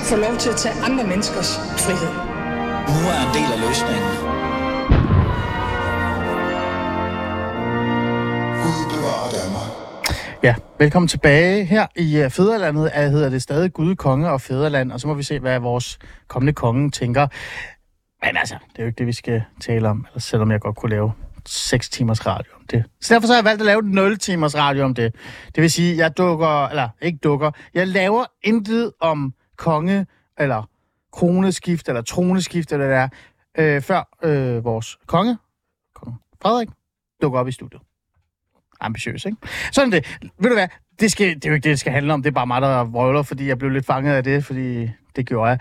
ikke få lov til at tage andre menneskers frihed. Nu er en del af løsningen. Ja, velkommen tilbage her i uh, Fæderlandet. Jeg hedder det stadig Gud, Konge og Fæderland, og så må vi se, hvad vores kommende konge tænker. Men altså, det er jo ikke det, vi skal tale om, eller selvom jeg godt kunne lave 6 timers radio om det. Så derfor så har jeg valgt at lave 0 timers radio om det. Det vil sige, jeg dukker, eller ikke dukker, jeg laver intet om konge, eller kroneskift, eller troneskift, eller det der, øh, før øh, vores konge, kong Frederik, dukker op i studiet. Ambitiøs, ikke? Sådan det. Ved du hvad? Det, skal, det er jo ikke det, det skal handle om. Det er bare mig, der vrøvler, fordi jeg blev lidt fanget af det, fordi det gjorde jeg.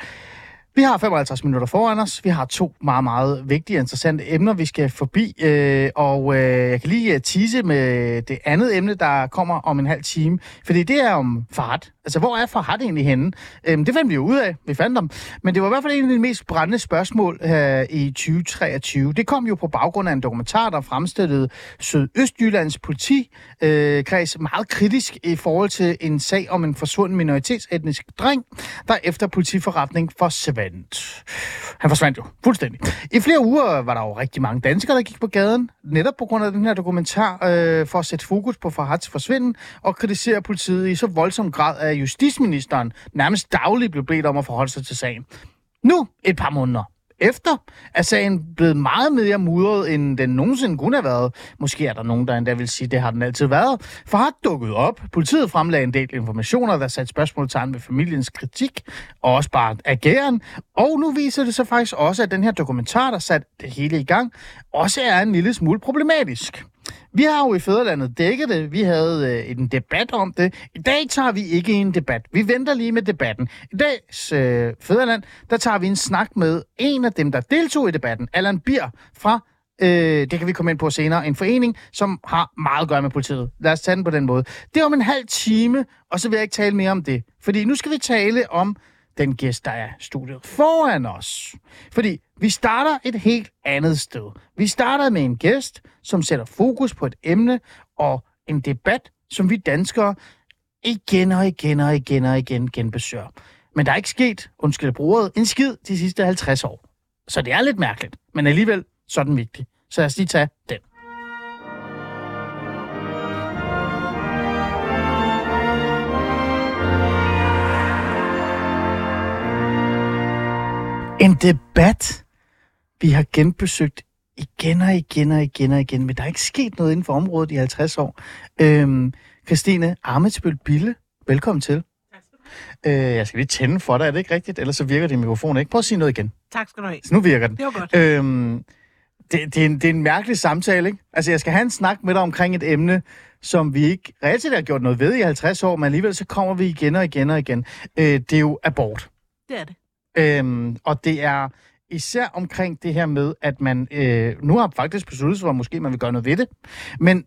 Vi har 55 minutter foran os. Vi har to meget, meget vigtige og interessante emner, vi skal forbi. Øh, og øh, jeg kan lige øh, tease med det andet emne, der kommer om en halv time. Fordi det er om Farhat. Altså, hvor er Farhat egentlig henne? Øhm, det fandt vi jo ud af. Vi fandt dem. Men det var i hvert fald en af de mest brændende spørgsmål øh, i 2023. Det kom jo på baggrund af en dokumentar, der fremstillede Sydøstjyllands politikreds øh, meget kritisk i forhold til en sag om en forsvunden minoritetsetnisk dreng, der efter politiforretning for forsvandt. Han forsvandt jo fuldstændig. I flere uger var der jo rigtig mange danskere, der gik på gaden, netop på grund af den her dokumentar, øh, for at sætte fokus på Farhats forsvinden og kritisere politiet i så voldsom grad, at justitsministeren nærmest dagligt blev bedt om at forholde sig til sagen. Nu, et par måneder efter, er sagen blevet meget mere mudret, end den nogensinde kunne have været. Måske er der nogen, der endda vil sige, at det har den altid været. For har dukket op. Politiet fremlagde en del informationer, der satte spørgsmålstegn ved familiens kritik, og også bare ageren. Og nu viser det sig faktisk også, at den her dokumentar, der satte det hele i gang, også er en lille smule problematisk. Vi har jo i Fæderlandet dækket det. Vi havde øh, en debat om det. I dag tager vi ikke en debat. Vi venter lige med debatten. I dags øh, Fæderland, der tager vi en snak med en af dem, der deltog i debatten. Allan Bier fra, øh, det kan vi komme ind på senere, en forening, som har meget at gøre med politiet. Lad os tage den på den måde. Det er om en halv time, og så vil jeg ikke tale mere om det. Fordi nu skal vi tale om den gæst, der er studiet foran os. Fordi vi starter et helt andet sted. Vi starter med en gæst, som sætter fokus på et emne og en debat, som vi danskere igen og igen og igen og igen genbesøger. Men der er ikke sket, undskyld bruget, en skid de sidste 50 år. Så det er lidt mærkeligt, men alligevel så er den vigtig. Så lad os lige tage den. En debat, vi har genbesøgt igen og igen og igen og igen, men der er ikke sket noget inden for området i 50 år. Øhm, Christine Armetsbøl Bille, velkommen til. Øh, jeg skal lige tænde for dig, er det ikke rigtigt? Ellers så virker din mikrofon ikke. Prøv at sige noget igen. Tak skal du have. Så nu virker den. Det var godt. Øhm, det, det, er en, det er en mærkelig samtale, ikke? Altså, jeg skal have en snak med dig omkring et emne, som vi ikke reelt set har gjort noget ved i 50 år, men alligevel så kommer vi igen og igen og igen. Øh, det er jo abort. Det er det. Øhm, og det er især omkring det her med, at man øh, nu har faktisk besluttet sig for, at måske man vil gøre noget ved det. Men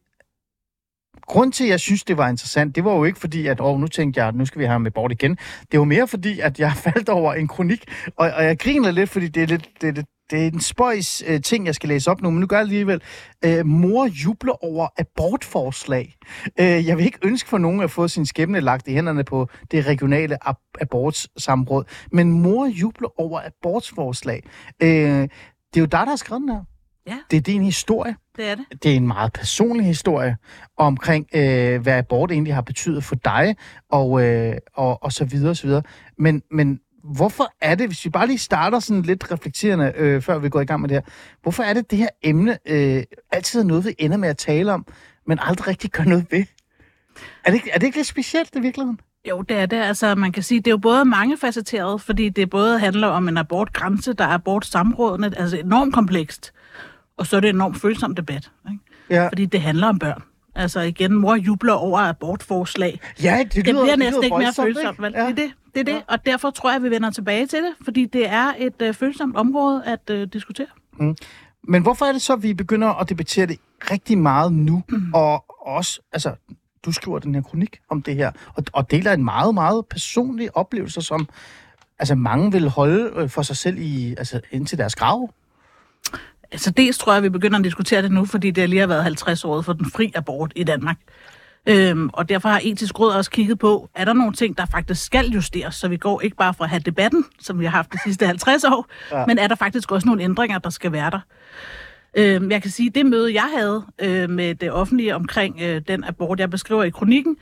grund til, at jeg synes, det var interessant, det var jo ikke fordi, at åh, nu tænkte jeg, at nu skal vi have ham med bort igen. Det var mere fordi, at jeg faldt over en kronik, og, og jeg griner lidt, fordi det er lidt, det er lidt det er en spøjs øh, ting, jeg skal læse op nu, men nu gør jeg alligevel. Øh, mor jubler over abortforslag. Øh, jeg vil ikke ønske for nogen at få sin skæbne lagt i hænderne på det regionale ab- abortsamråd, men mor jubler over abortforslag. Øh, det er jo dig, der har skrevet den her. Ja. Det er din historie. Det er det. Det er en meget personlig historie omkring, øh, hvad abort egentlig har betydet for dig, og, øh, og, og så videre, og så videre. Men, men hvorfor er det, hvis vi bare lige starter sådan lidt reflekterende, øh, før vi går i gang med det her, hvorfor er det, det her emne øh, altid er noget, vi ender med at tale om, men aldrig rigtig gør noget ved? Er det, ikke- er det ikke lidt specielt i virkeligheden? Jo, det er det. Altså, man kan sige, det er jo både mangefacetteret, fordi det både handler om en abortgrænse, der er abortsamrådene, altså enormt komplekst, og så er det en enormt følsom debat, ikke? Ja, fordi det handler om børn. Altså igen, mor jubler over abortforslag. ja det, Det, lyder, det bliver det næsten lyder ikke mere følsomt, vel? Ja. Det er det. Det er det, Ja. og derfor tror jeg, at vi vender tilbage til det, fordi det er et øh, følsomt område at øh, diskutere. Men hvorfor er det så, at vi begynder at debattere det rigtig meget nu? Mm. Og også, altså, du skriver den her kronik om det her, og, og deler en meget, meget personlig oplevelse, som altså, mange vil holde øh, for sig selv i, altså, indtil deres grav. Altså dels tror jeg, at vi begynder at diskutere det nu, fordi det lige har været 50 år for den fri abort i Danmark. Øhm, og derfor har etisk råd også kigget på, er der nogle ting, der faktisk skal justeres, så vi går ikke bare fra at have debatten, som vi har haft de sidste 50 år, ja. men er der faktisk også nogle ændringer, der skal være der. Øhm, jeg kan sige, at det møde, jeg havde øh, med det offentlige omkring øh, den abort, jeg beskriver i kronikken,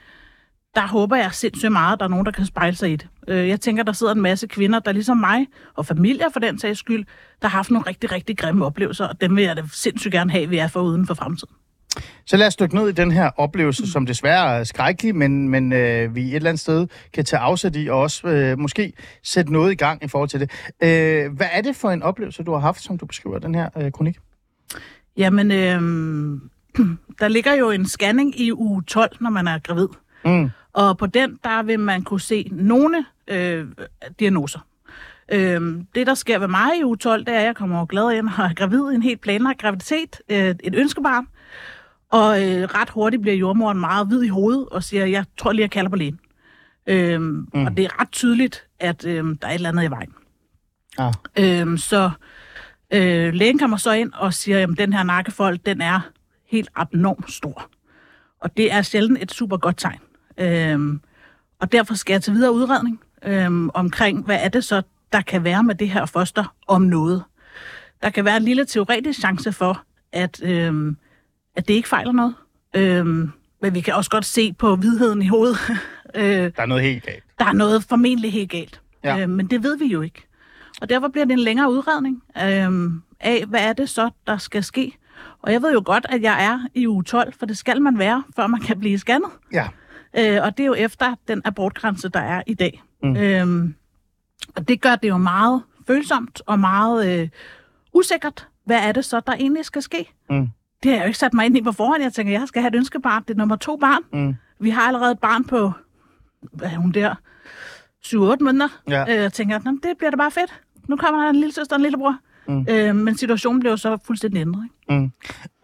der håber jeg sindssygt meget, at der er nogen, der kan spejle sig i det. Øh, jeg tænker, der sidder en masse kvinder, der ligesom mig, og familier for den sags skyld, der har haft nogle rigtig, rigtig grimme oplevelser, og dem vil jeg da sindssygt gerne have, at vi er for uden for fremtiden. Så lad os dykke ned i den her oplevelse, som desværre er skrækkelig, men, men øh, vi et eller andet sted kan tage afsæt i, og også øh, måske sætte noget i gang i forhold til det. Øh, hvad er det for en oplevelse, du har haft, som du beskriver den her øh, kronik? Jamen, øh, der ligger jo en scanning i uge 12, når man er gravid. Mm. Og på den, der vil man kunne se nogle øh, diagnoser. Øh, det, der sker ved mig i uge 12, det er, at jeg kommer glad ind og er gravid i en helt planlagt graviditet, øh, et ønskebarn. Og øh, ret hurtigt bliver jordmoren meget hvid i hovedet og siger, jeg tror lige, jeg kalder på lægen. Øh, mm. Og det er ret tydeligt, at øh, der er et eller andet i vejen. Ah. Øh, så øh, lægen kommer så ind og siger, at den her nakkefold, den er helt abnormt stor. Og det er sjældent et super godt tegn. Øhm, og derfor skal jeg til videre udredning øhm, omkring, hvad er det så, der kan være med det her foster om noget. Der kan være en lille teoretisk chance for, at, øhm, at det ikke fejler noget. Øhm, men vi kan også godt se på vidheden i hovedet. øh, der er noget helt galt. Der er noget formentlig helt galt. Ja. Øh, men det ved vi jo ikke. Og derfor bliver det en længere udredning øh, af, hvad er det så, der skal ske. Og jeg ved jo godt, at jeg er i uge 12, for det skal man være, før man kan blive scannet. Ja. Øh, og det er jo efter den abortgrænse, der er i dag. Mm. Øhm, og det gør det jo meget følsomt og meget øh, usikkert. Hvad er det så, der egentlig skal ske? Mm. Det har jeg jo ikke sat mig ind i på forhånd. Jeg tænker, jeg skal have et ønskebarn. Det er nummer to barn. Mm. Vi har allerede et barn på, hvad er hun der, 7-8 måneder. Ja. Øh, jeg tænker, det bliver da bare fedt. Nu kommer der en lille søster og en lillebror. Mm. Øh, men situationen blev så fuldstændig ændret. Ikke? Mm.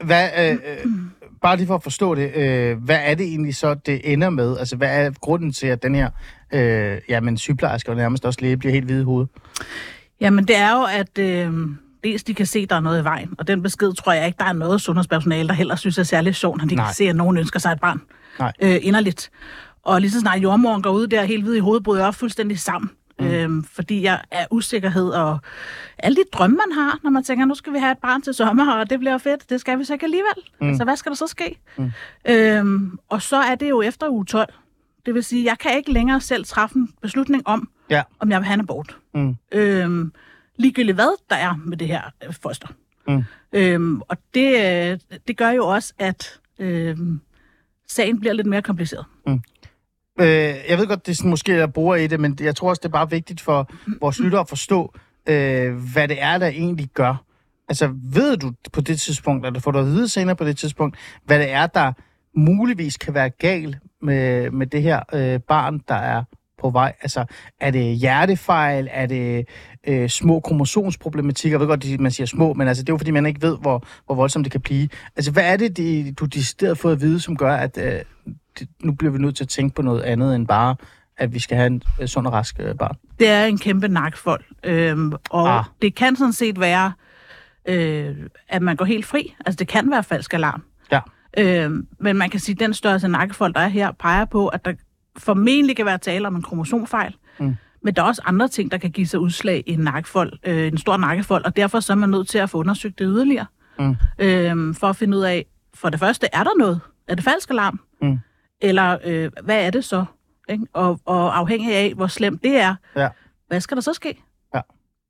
Hvad, øh, øh, bare lige for at forstå det, øh, hvad er det egentlig så, det ender med? Altså, hvad er grunden til, at den her øh, jamen, sygeplejerske og nærmest også læge bliver helt hvide i hovedet? Jamen, det er jo, at øh, dels de kan se, at der er noget i vejen, og den besked tror jeg ikke, der er noget sundhedspersonale, der heller synes er særlig sjovt, når de Nej. kan se, at nogen ønsker sig et barn Nej. Øh, inderligt. Og lige så snart jordmoren går ud der helt hvid i hovedet, bryder jeg fuldstændig sammen. Mm. Øhm, fordi jeg er usikkerhed og alle de drømme, man har, når man tænker, nu skal vi have et barn til sommer, og det bliver fedt, det skal vi så ikke alligevel. Mm. Altså, hvad skal der så ske? Mm. Øhm, og så er det jo efter uge 12. Det vil sige, jeg kan ikke længere selv træffe en beslutning om, ja. om jeg vil have en abort. Mm. Øhm, ligegyldigt hvad der er med det her øh, foster. Mm. Øhm, og det, øh, det gør jo også, at øhm, sagen bliver lidt mere kompliceret. Mm. Øh, jeg ved godt, det er sådan, måske jeg bruger i det, men jeg tror også, det er bare vigtigt for vores lyttere at forstå, øh, hvad det er, der egentlig gør. Altså, ved du på det tidspunkt, eller får du at vide senere på det tidspunkt, hvad det er, der muligvis kan være galt med, med det her øh, barn, der er på vej? Altså, er det hjertefejl? Er det øh, små kromosomsproblematikker? Jeg ved godt, at man siger små, men altså, det er jo fordi, man ikke ved, hvor, hvor voldsomt det kan blive. Altså, hvad er det, de, du decideret fået at vide, som gør, at øh, det, nu bliver vi nødt til at tænke på noget andet end bare, at vi skal have en øh, sund og rask øh, barn? Det er en kæmpe nakfold, øhm, og ah. det kan sådan set være, øh, at man går helt fri. Altså, det kan være falsk alarm. Ja. Øhm, men man kan sige, at den størrelse nakkefold, der er her, peger på, at der formentlig kan være tale om en kromosomfejl. Mm. Men der er også andre ting, der kan give sig udslag i en nakkefold, øh, en stor nakkefold, og derfor så er man nødt til at få undersøgt det yderligere. Mm. Øhm, for at finde ud af, for det første, er der noget? Er det falsk alarm? Mm. Eller øh, hvad er det så? Ikke? Og, og afhængig af, hvor slemt det er, ja. hvad skal der så ske? Ja,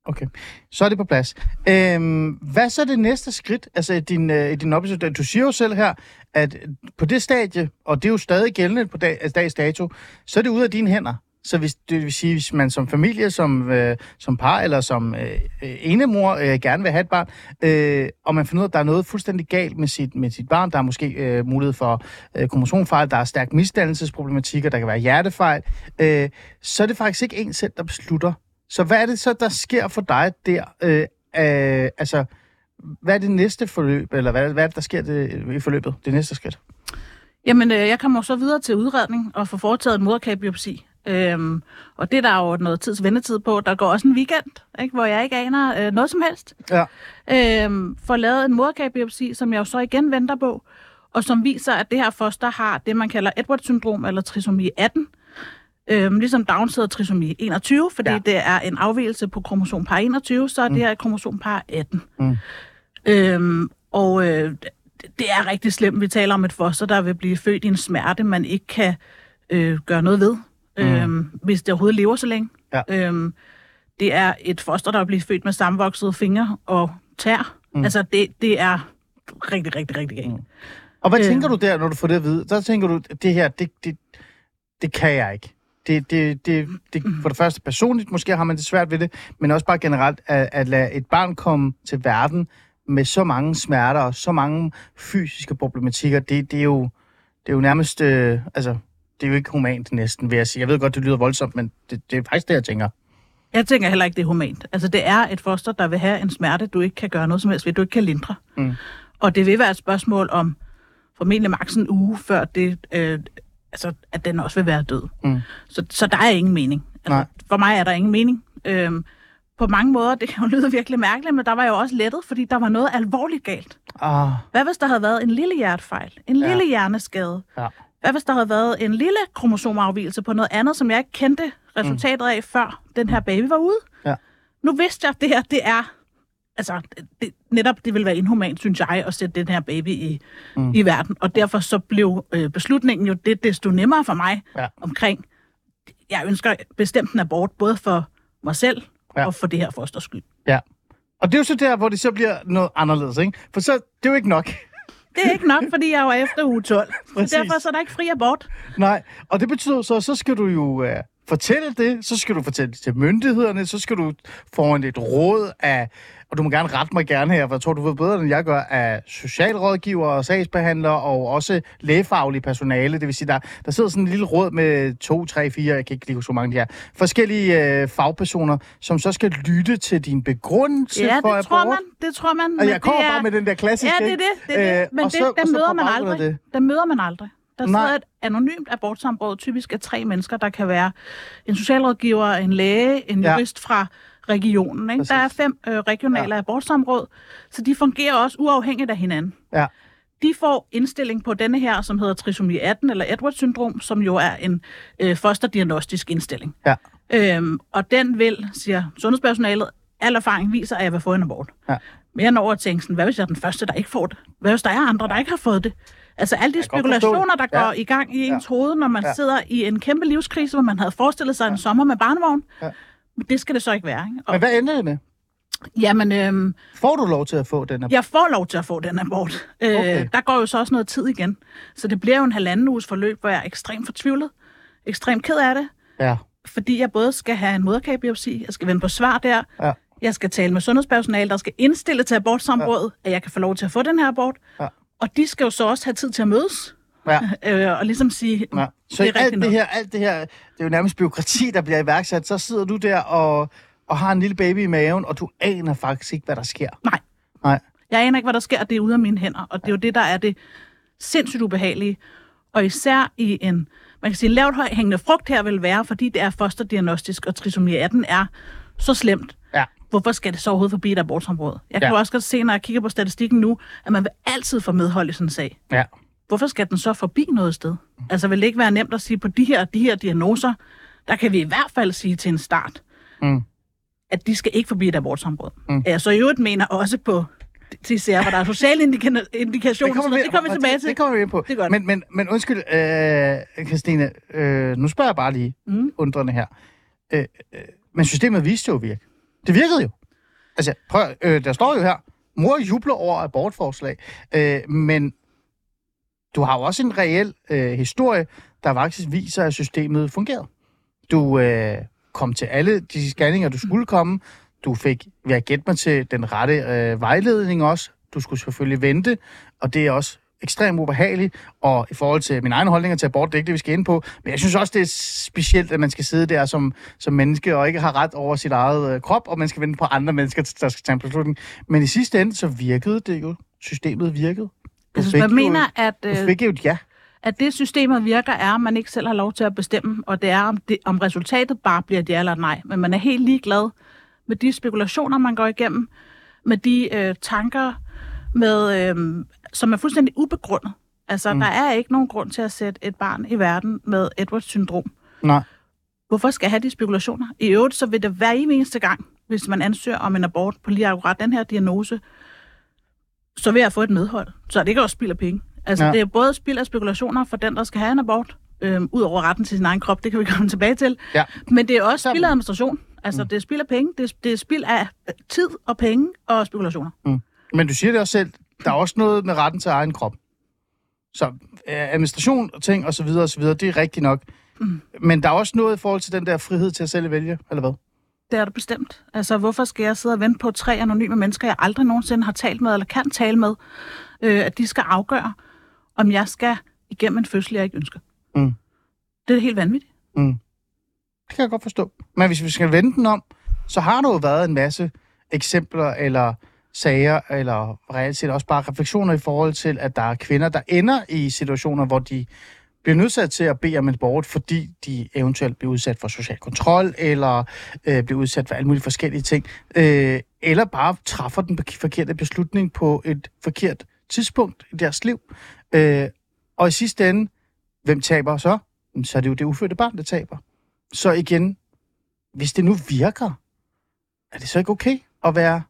okay. Så er det på plads. Øhm, hvad så er det næste skridt? Altså i din, øh, din oplevelse, du siger jo selv her, at på det stadie, og det er jo stadig gældende på dag, dags dato, så er det ud af dine hænder. Så hvis, det vil sige, hvis man som familie, som, øh, som par eller som øh, enemor øh, gerne vil have et barn, øh, og man finder ud af, at der er noget fuldstændig galt med sit, med sit barn, der er måske øh, mulighed for øh, kromosomfejl, der er stærk misdannelsesproblematikker, der kan være hjertefejl, øh, så er det faktisk ikke en selv, der beslutter. Så hvad er det så, der sker for dig der? Øh, øh, altså, hvad er det næste forløb, eller hvad, hvad er det, der sker det, i forløbet, det næste skridt? Jamen, øh, jeg kommer så videre til udredning og får foretaget en moderkagebiopsi. Øhm, og det er der jo noget tids ventetid på. Der går også en weekend, ikke, hvor jeg ikke aner øh, noget som helst. Ja. Øhm, får lavet en moderkagebiopsi, som jeg jo så igen venter på. og som viser, at det her foster har det, man kalder Edwards-syndrom eller trisomi 18, Øhm, ligesom Downs hedder trisomi 21, fordi Ja. det er en afvielse på kromosom par 21, så er det her et kromosom par 18. Mm. Øhm, og øh, det- det er rigtig slemt. Vi taler om et foster, der vil blive født i en smerte, man ikke kan øh, gøre noget ved, mm. øhm, hvis det overhovedet lever så længe. Ja. Øhm, det er et foster, der er blevet født med sammenvoksede fingre og tær. Mm. Altså, det, det er rigtig, rigtig, rigtig galt. Mm. Og hvad Øh. tænker du der, når du får det at vide? Så tænker du, det her, det, det, det kan jeg ikke. Det, det, det, det, for det første personligt, måske har man det svært ved det, men også bare generelt at, at lade et barn komme til verden med så mange smerter og så mange fysiske problematikker, det, det, er, jo, det er jo nærmest, øh, altså, det er jo ikke humant næsten, vil jeg sige. Jeg ved godt, det lyder voldsomt, men det, det er faktisk det, jeg tænker. Jeg tænker heller ikke, det er humant. Altså, det er et foster, der vil have en smerte, du ikke kan gøre noget som helst ved, du ikke kan lindre. Mm. Og det vil være et spørgsmål om formentlig maks en uge, før det, øh, altså, at den også vil være død. Mm. Så, så der er ingen mening. Altså, Nej. For mig er der ingen mening. Øhm, på mange måder, det kan jo lyde virkelig mærkeligt, men der var jo også lettet, fordi der var noget alvorligt galt. Ah, Hvad hvis der havde været en lille hjertefejl, en Ja. lille hjerneskade? ja. Hvad hvis der havde været en lille kromosomafvielse på noget andet, som jeg ikke kendte resultatet af, før den her baby var ude? Ja. Nu vidste jeg, at det her, det er... Altså, det, netop det vil være inhumant, synes jeg, at sætte den her baby i, mm. i verden. Og derfor så blev øh, beslutningen jo det desto nemmere for mig Ja. omkring, jeg ønsker bestemt en abort, både for mig selv ja. og for det her fosters skyld. ja. Og det er jo så der, hvor det så bliver noget anderledes, ikke? For så, det er jo ikke nok. Det er ikke nok, fordi jeg var efter uge 12. Præcis. Derfor så er der ikke fri abort. Nej, og det betyder så, så skal du jo uh, fortælle det, så skal du fortælle det til myndighederne, så skal du få en et råd af, og du må gerne rette mig gerne her, for jeg tror, du ved bedre, end jeg gør, af socialrådgiver og sagsbehandlere og også lægefaglige personale. Det vil sige, der, der sidder sådan en lille råd med to, tre, fire, jeg kan ikke lige huske, hvor mange de er, forskellige uh, fagpersoner, som så skal lytte til din begrundelse Ja, for det tror abort. man. Det tror man. Og jeg kommer er- bare med den der klassiske. Ja, det er det. det, er det. Øh, Men og det, så- og der møder man aldrig. det- Der møder man aldrig. Der Nej. sidder et anonymt abortsamråd, typisk af tre mennesker, der kan være en socialrådgiver, en læge, en Ja. jurist fra regionen. Ikke? Der er fem øh, regionale ja. abortsamråd, så de fungerer også uafhængigt af hinanden. Ja. De får indstilling på denne her, som hedder trisomi 18 eller Edwards-syndrom, som jo er en øh, fosterdiagnostisk indstilling. Ja. Øhm, og den vil, siger sundhedspersonalet, al erfaring viser, at jeg vil få en abort. Ja. Mere end over at tænke sådan, hvad hvis jeg er den første, der ikke får det? Hvad hvis der er andre, der ikke har fået det? Altså alle de spekulationer, der det. Ja. går i gang i ens Ja. hoved, når man Ja. sidder i en kæmpe livskrise, hvor man havde forestillet sig en sommer med barnevogn. Ja. Men det skal det så ikke være. Ikke? Og, Men hvad ender det med? jamen, øhm, Får du lov til at få den her? jeg får lov til at få den abort. Okay. Øh, der går jo så også noget tid igen. Så det bliver jo en halvanden uges forløb, hvor jeg er ekstremt fortvivlet, ekstremt ked af det, Ja. fordi jeg både skal have en moderkagebiopsi, jeg skal vende på svar der, Ja. jeg skal tale med sundhedspersonale, der skal indstille til abortsamrådet, ja. at jeg kan få lov til at få den her abort. Ja. Og de skal jo så også have tid til at mødes, Ja. øh, og ligesom sige, Ja. Så det er alt det nok. her, alt det her, det er jo nærmest byråkrati, der bliver iværksat. Så sidder du der og, og har en lille baby i maven, og du aner faktisk ikke, hvad der sker. Nej. Nej. Jeg aner ikke, hvad der sker, det er ude af mine hænder, og det er jo det, der er det sindssygt ubehagelige. Og især i en, man kan sige, lavt høj hængende frugt her vil være, fordi det er fosterdiagnostisk, og trisomi 18 er så slemt. Hvorfor skal det så overhovedet forbi et abortområde? Jeg kan Ja. også godt se, når jeg kigger på statistikken nu, at man vil altid få medhold i sådan en sag. Ja. Hvorfor skal den så forbi noget sted? Altså vil det ikke være nemt at sige, på de her, de her diagnoser, der kan vi i hvert fald sige til en start, Mm. at de skal ikke forbi et abortområde. Mm. Jeg så i øvrigt mener også på sager, hvor der er sociale indika- indikationer. Det kommer vi, det kommer vi tilbage til. Det kommer vi ind på. Det. Men, men, men undskyld, øh, Christine, øh, nu spørger jeg bare lige Mm. undrende her. Øh, øh, men systemet viste jo virke. Det virkede jo. Altså, prøv, øh, der står jo her, mor jubler over abortforslag, øh, men du har jo også en reel øh, historie, der faktisk viser, at systemet fungerede. Du øh, kom til alle de scanninger, du skulle komme. Du fik, vil jeg gætte mig til, den rette øh, vejledning også. Du skulle selvfølgelig vente, og det er også ekstremt ubehageligt. Og i forhold til mine egne holdninger til abort, det er ikke det, vi skal ind på. Men jeg synes også, det er specielt, at man skal sidde der som, som menneske og ikke har ret over sit eget øh, krop, og man skal vente på andre mennesker, der skal tage en beslutning. Men i sidste ende, så virkede det jo. Systemet virkede. Du Altså, fik man jo- mener, at, Du øh, fik jo et ja. at det systemet virker, er, at man ikke selv har lov til at bestemme, og det er, om, det, om resultatet bare bliver et ja eller nej. Men man er helt ligeglad med de spekulationer, man går igennem, med de øh, tanker, med, øh, som er fuldstændig ubegrundet. Altså, mm. der er ikke nogen grund til at sætte et barn i verden med Edwards syndrom. Nej. Hvorfor skal jeg have de spekulationer? I øvrigt, så vil det hver eneste gang, hvis man ansøger om en abort på lige akkurat den her diagnose, så vil jeg få et medhold. Så er det ikke også spild af penge. Altså, Ja. det er både spild af spekulationer for den, der skal have en abort, øhm, ud over retten til sin egen krop, det kan vi komme tilbage til. Ja. Men det er også Så- spild af administration. Altså, mm. det er spild af penge, det er, det er spild af tid og penge og spekulationer. Men du siger det også selv, der er også noget med retten til egen krop. Så øh, administration og ting og så videre og så videre, det er rigtigt nok. Mm. Men der er også noget i forhold til den der frihed til at selv vælge, eller hvad? Det er det bestemt. Altså, hvorfor skal jeg sidde og vente på tre anonyme mennesker, jeg aldrig nogensinde har talt med, eller kan tale med, øh, at de skal afgøre, om jeg skal igennem en fødsel, jeg ikke ønsker. Mm. Det er helt vanvittigt. Det kan jeg godt forstå. Men hvis vi skal vende den om, så har der jo været en masse eksempler eller sager, eller reelt set også bare refleksioner i forhold til, at der er kvinder, der ender i situationer, hvor de bliver nødsat til at bede om en abort, fordi de eventuelt bliver udsat for social kontrol, eller øh, bliver udsat for alle mulige forskellige ting, øh, eller bare træffer den forkerte beslutning på et forkert tidspunkt i deres liv. Øh, og i sidste ende, hvem taber så? Jamen, Så er det jo det ufødte barn, der taber. Så igen, hvis det nu virker, er det så ikke okay at være,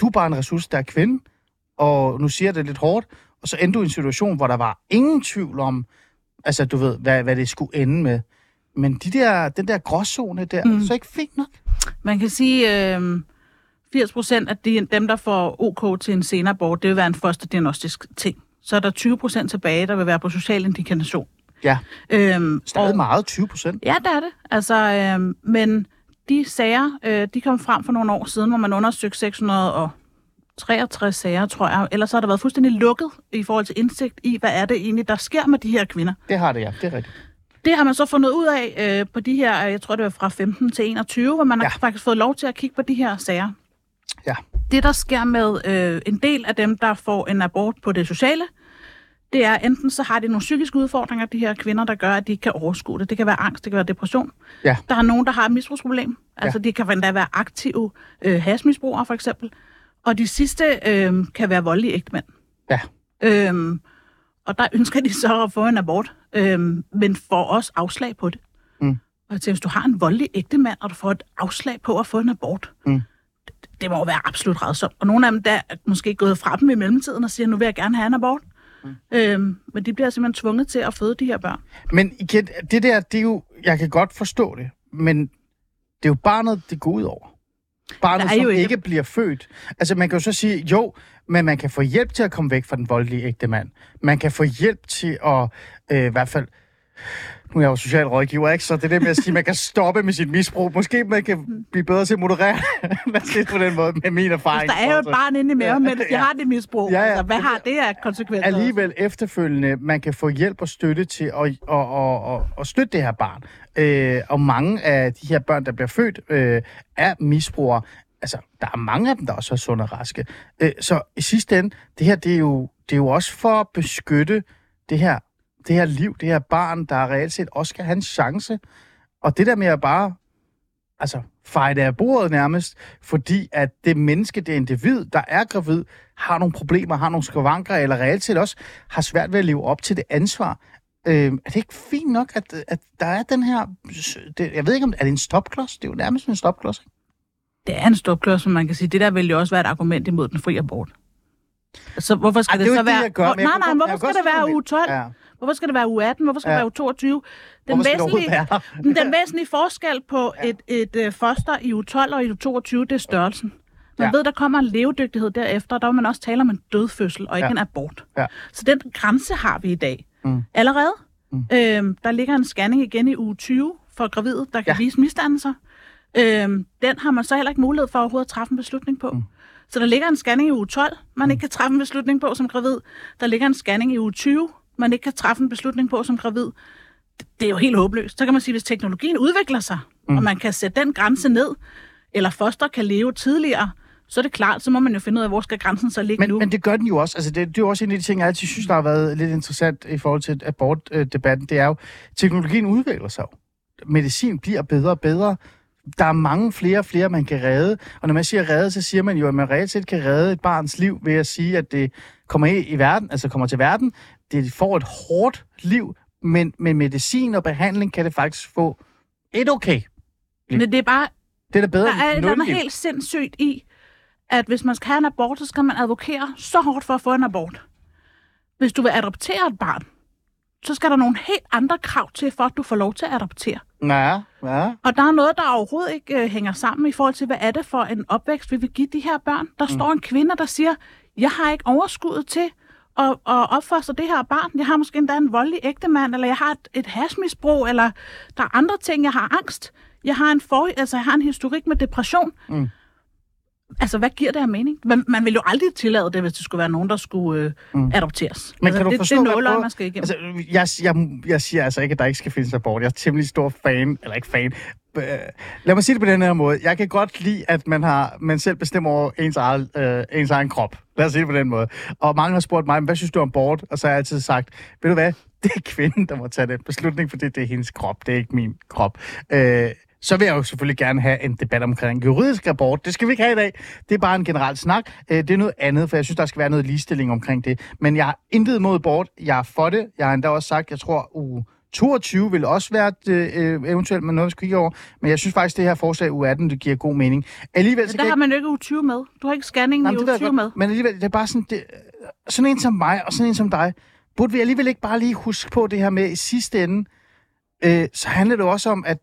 du er bare en ressourcestærk kvinde, og nu siger jeg det lidt hårdt, og så endte du i en situation, hvor der var ingen tvivl om, altså du ved, hvad, hvad det skulle ende med. Men de der, den der gråzone der, mm. er så ikke fint nok? Man kan sige, øh, 80 procent af de, dem, der får OK til en senere abort, det vil være en fosterdiagnostisk ting. Så er der 20 procent tilbage, der vil være på social indikation. Ja, Øhm, stadig meget, 20 procent. Ja, det er det. Altså, øh, men de sager, øh, de kom frem for nogle år siden, hvor man undersøgte 663 sager, tror jeg. Ellers har der været fuldstændig lukket i forhold til indsigt i, hvad er det egentlig, der sker med de her kvinder. Det har det, ja. Det er rigtigt. Det har man så fundet ud af øh, på de her, jeg tror det var fra 15 til 21, hvor man. Ja. har faktisk fået lov til at kigge på de her sager. Ja. Det, der sker med øh, en del af dem, der får en abort på det sociale, det er enten så har de nogle psykiske udfordringer, de her kvinder, der gør, at de ikke kan overskue det. Det kan være angst, det kan være depression. Ja. Der er nogen, der har et misbrugsproblem. Altså, de kan endda være aktive øh, hasmisbrugere, for eksempel. Og de sidste øh, kan være voldelige ægtemænd. Ja. Øhm, og der ønsker de så at få en abort, øhm, men får også afslag på det. Mm. Og tænker, hvis du har en voldelig ægtemand, og du får et afslag på at få en abort, Mm. det, det må jo være absolut rædsomt. Og nogle af dem, der er måske gået fra dem i mellemtiden og siger, nu vil jeg gerne have en abort. Mm. Øhm, men de bliver simpelthen tvunget til at føde de her børn. Men igen, det der, det er jo, jeg kan godt forstå det, men det er jo barnet, det går ud over. Barnet, er som jo ikke... ikke- ikke bliver født. Altså, man kan jo så sige, jo, men man kan få hjælp til at komme væk fra den voldelige ægte mand. Man kan få hjælp til at, øh, i hvert fald, nu er jeg jo socialrådgiver, ikke? Så det er det med at sige, at man kan stoppe med sit misbrug. Måske man kan blive bedre til at moderere, det på den måde, med min erfaring. Der er jo et barn inde i maven, de ja. har det misbrug. Ja, ja. Altså, hvad har det af konsekvenser? alligevel efterfølgende, man kan få hjælp og støtte til at, at, at, at, at støtte det her barn. Øh, og mange af de her børn, der bliver født, øh, er misbrugere. Altså, der er mange af dem, der også er sunde og raske. Øh, så i sidste ende, det her, det er, jo, det er jo også for at beskytte det her, det her liv, det her barn, der reelt set også skal have en chance. Og det der med at bare altså, feje det af bordet nærmest, fordi at det menneske, det individ, der er gravid, har nogle problemer, har nogle skavanker, eller reelt set også har svært ved at leve op til det ansvar. Øh, er det ikke fint nok, at, at der er den her... Det, jeg ved ikke, om er det en stopklods? Det er jo nærmest en stopklods. ikke? Det er en stopklods, som man kan sige, det der vil jo også være et argument imod den frie abort. Så hvorfor skal Ej, det, det så det, være... jeg gør, Hvor- nej, nej, hvorfor skal det være uge 12? Ja. Hvorfor skal det være uge 18? Hvorfor skal det være uge 22? Den det væsentlige, den, væsentlige forskel på ja. et, et øh, foster i uge 12 og i uge 22, det er størrelsen. Man Ja. ved, der kommer en levedygtighed derefter, og der vil man også tale om en dødfødsel, og ikke Ja. en abort. Ja. Så den grænse har vi i dag. Mm. Allerede. Mm. Øhm, der ligger en scanning igen i uge 20 for gravide, der kan ja. vise misdannelser. Øhm, den har man så heller ikke mulighed for overhovedet at træffe en beslutning på. Mm. Så der ligger en scanning i uge 12, man ikke kan træffe en beslutning på som gravid. Der ligger en scanning i uge 20, man ikke kan træffe en beslutning på som gravid. Det, det er jo helt håbløst. Så kan man sige, hvis teknologien udvikler sig, mm. og man kan sætte den grænse ned, eller foster kan leve tidligere, så er det klart, så må man jo finde ud af, hvor skal grænsen så ligge Men, nu. men det gør den jo også. Altså, det, det er jo også en af de ting, jeg altid synes, der har været lidt interessant i forhold til abortdebatten. Det er jo, teknologien udvikler sig jo. Medicin bliver bedre og bedre. Der er mange flere og flere, man kan redde. Og når man siger redde, så siger man jo, at man reelt set kan redde et barns liv ved at sige, at det kommer i, i verden, altså kommer til verden. Det får et hårdt liv, men med medicin og behandling kan det faktisk få et okay. Men det er bare, Det er da bedre der er end andet nul liv. helt sindssygt i, at hvis man skal have en abort, så skal man advokere så hårdt for at få en abort. Hvis du vil adoptere et barn, så skal der nogle helt andre krav til, for at du får lov til at adoptere. Ja, ja. Og der er noget, der overhovedet ikke øh, hænger sammen i forhold til, hvad er det for en opvækst, vi vil give de her børn. Der mm. står en kvinde, der siger, jeg har ikke overskuddet til at, at opfostre det her barn. Jeg har måske endda en voldelig ægtemand, eller jeg har et, et hashmisbrug, eller der er andre ting. Jeg har angst. Jeg har en, for, altså, jeg har en historik med depression. Mm. Altså, hvad giver det her mening? Man, man vil jo aldrig tillade det, hvis det skulle være nogen, der skulle øh, mm. adopteres. Men altså, kan du det, forstå, det er nåløje, på- man skal igennem. Altså, jeg, jeg, jeg siger altså ikke, at der ikke skal findes abort. Jeg er temmelig stor fan, eller ikke fan. Øh, Lad mig sige det på den her måde. Jeg kan godt lide, at man, har, man selv bestemmer over ens, eget, øh, ens egen krop. Lad os sige det på den måde. Og mange har spurgt mig, hvad synes du om abort? Og så har jeg altid sagt, ved du hvad, det er kvinden, der må tage den beslutning, fordi det er hendes krop, det er ikke min krop. Øh, så vil jeg jo selvfølgelig gerne have en debat omkring juridisk abort. Det skal vi ikke have i dag. Det er bare en generel snak. Øh, Det er noget andet, for jeg synes, der skal være noget ligestilling omkring det. Men jeg har intet imod abort. Jeg er for det. Jeg har endda også sagt, jeg tror, uge 22 vil også være et, øh, eventuelt med noget, vi skal kigge over. Men jeg synes faktisk, det her forslag uge 18, det giver god mening. Alligevel, så Men der har man jo ikke uge 20 med. Du har ikke scanningen i det ved uge jeg 20 godt, med. Men alligevel, det er bare sådan, det, sådan en som mig og sådan en som dig, burde vi alligevel ikke bare lige huske på det her med i sidste ende, øh, så handler det også om, at,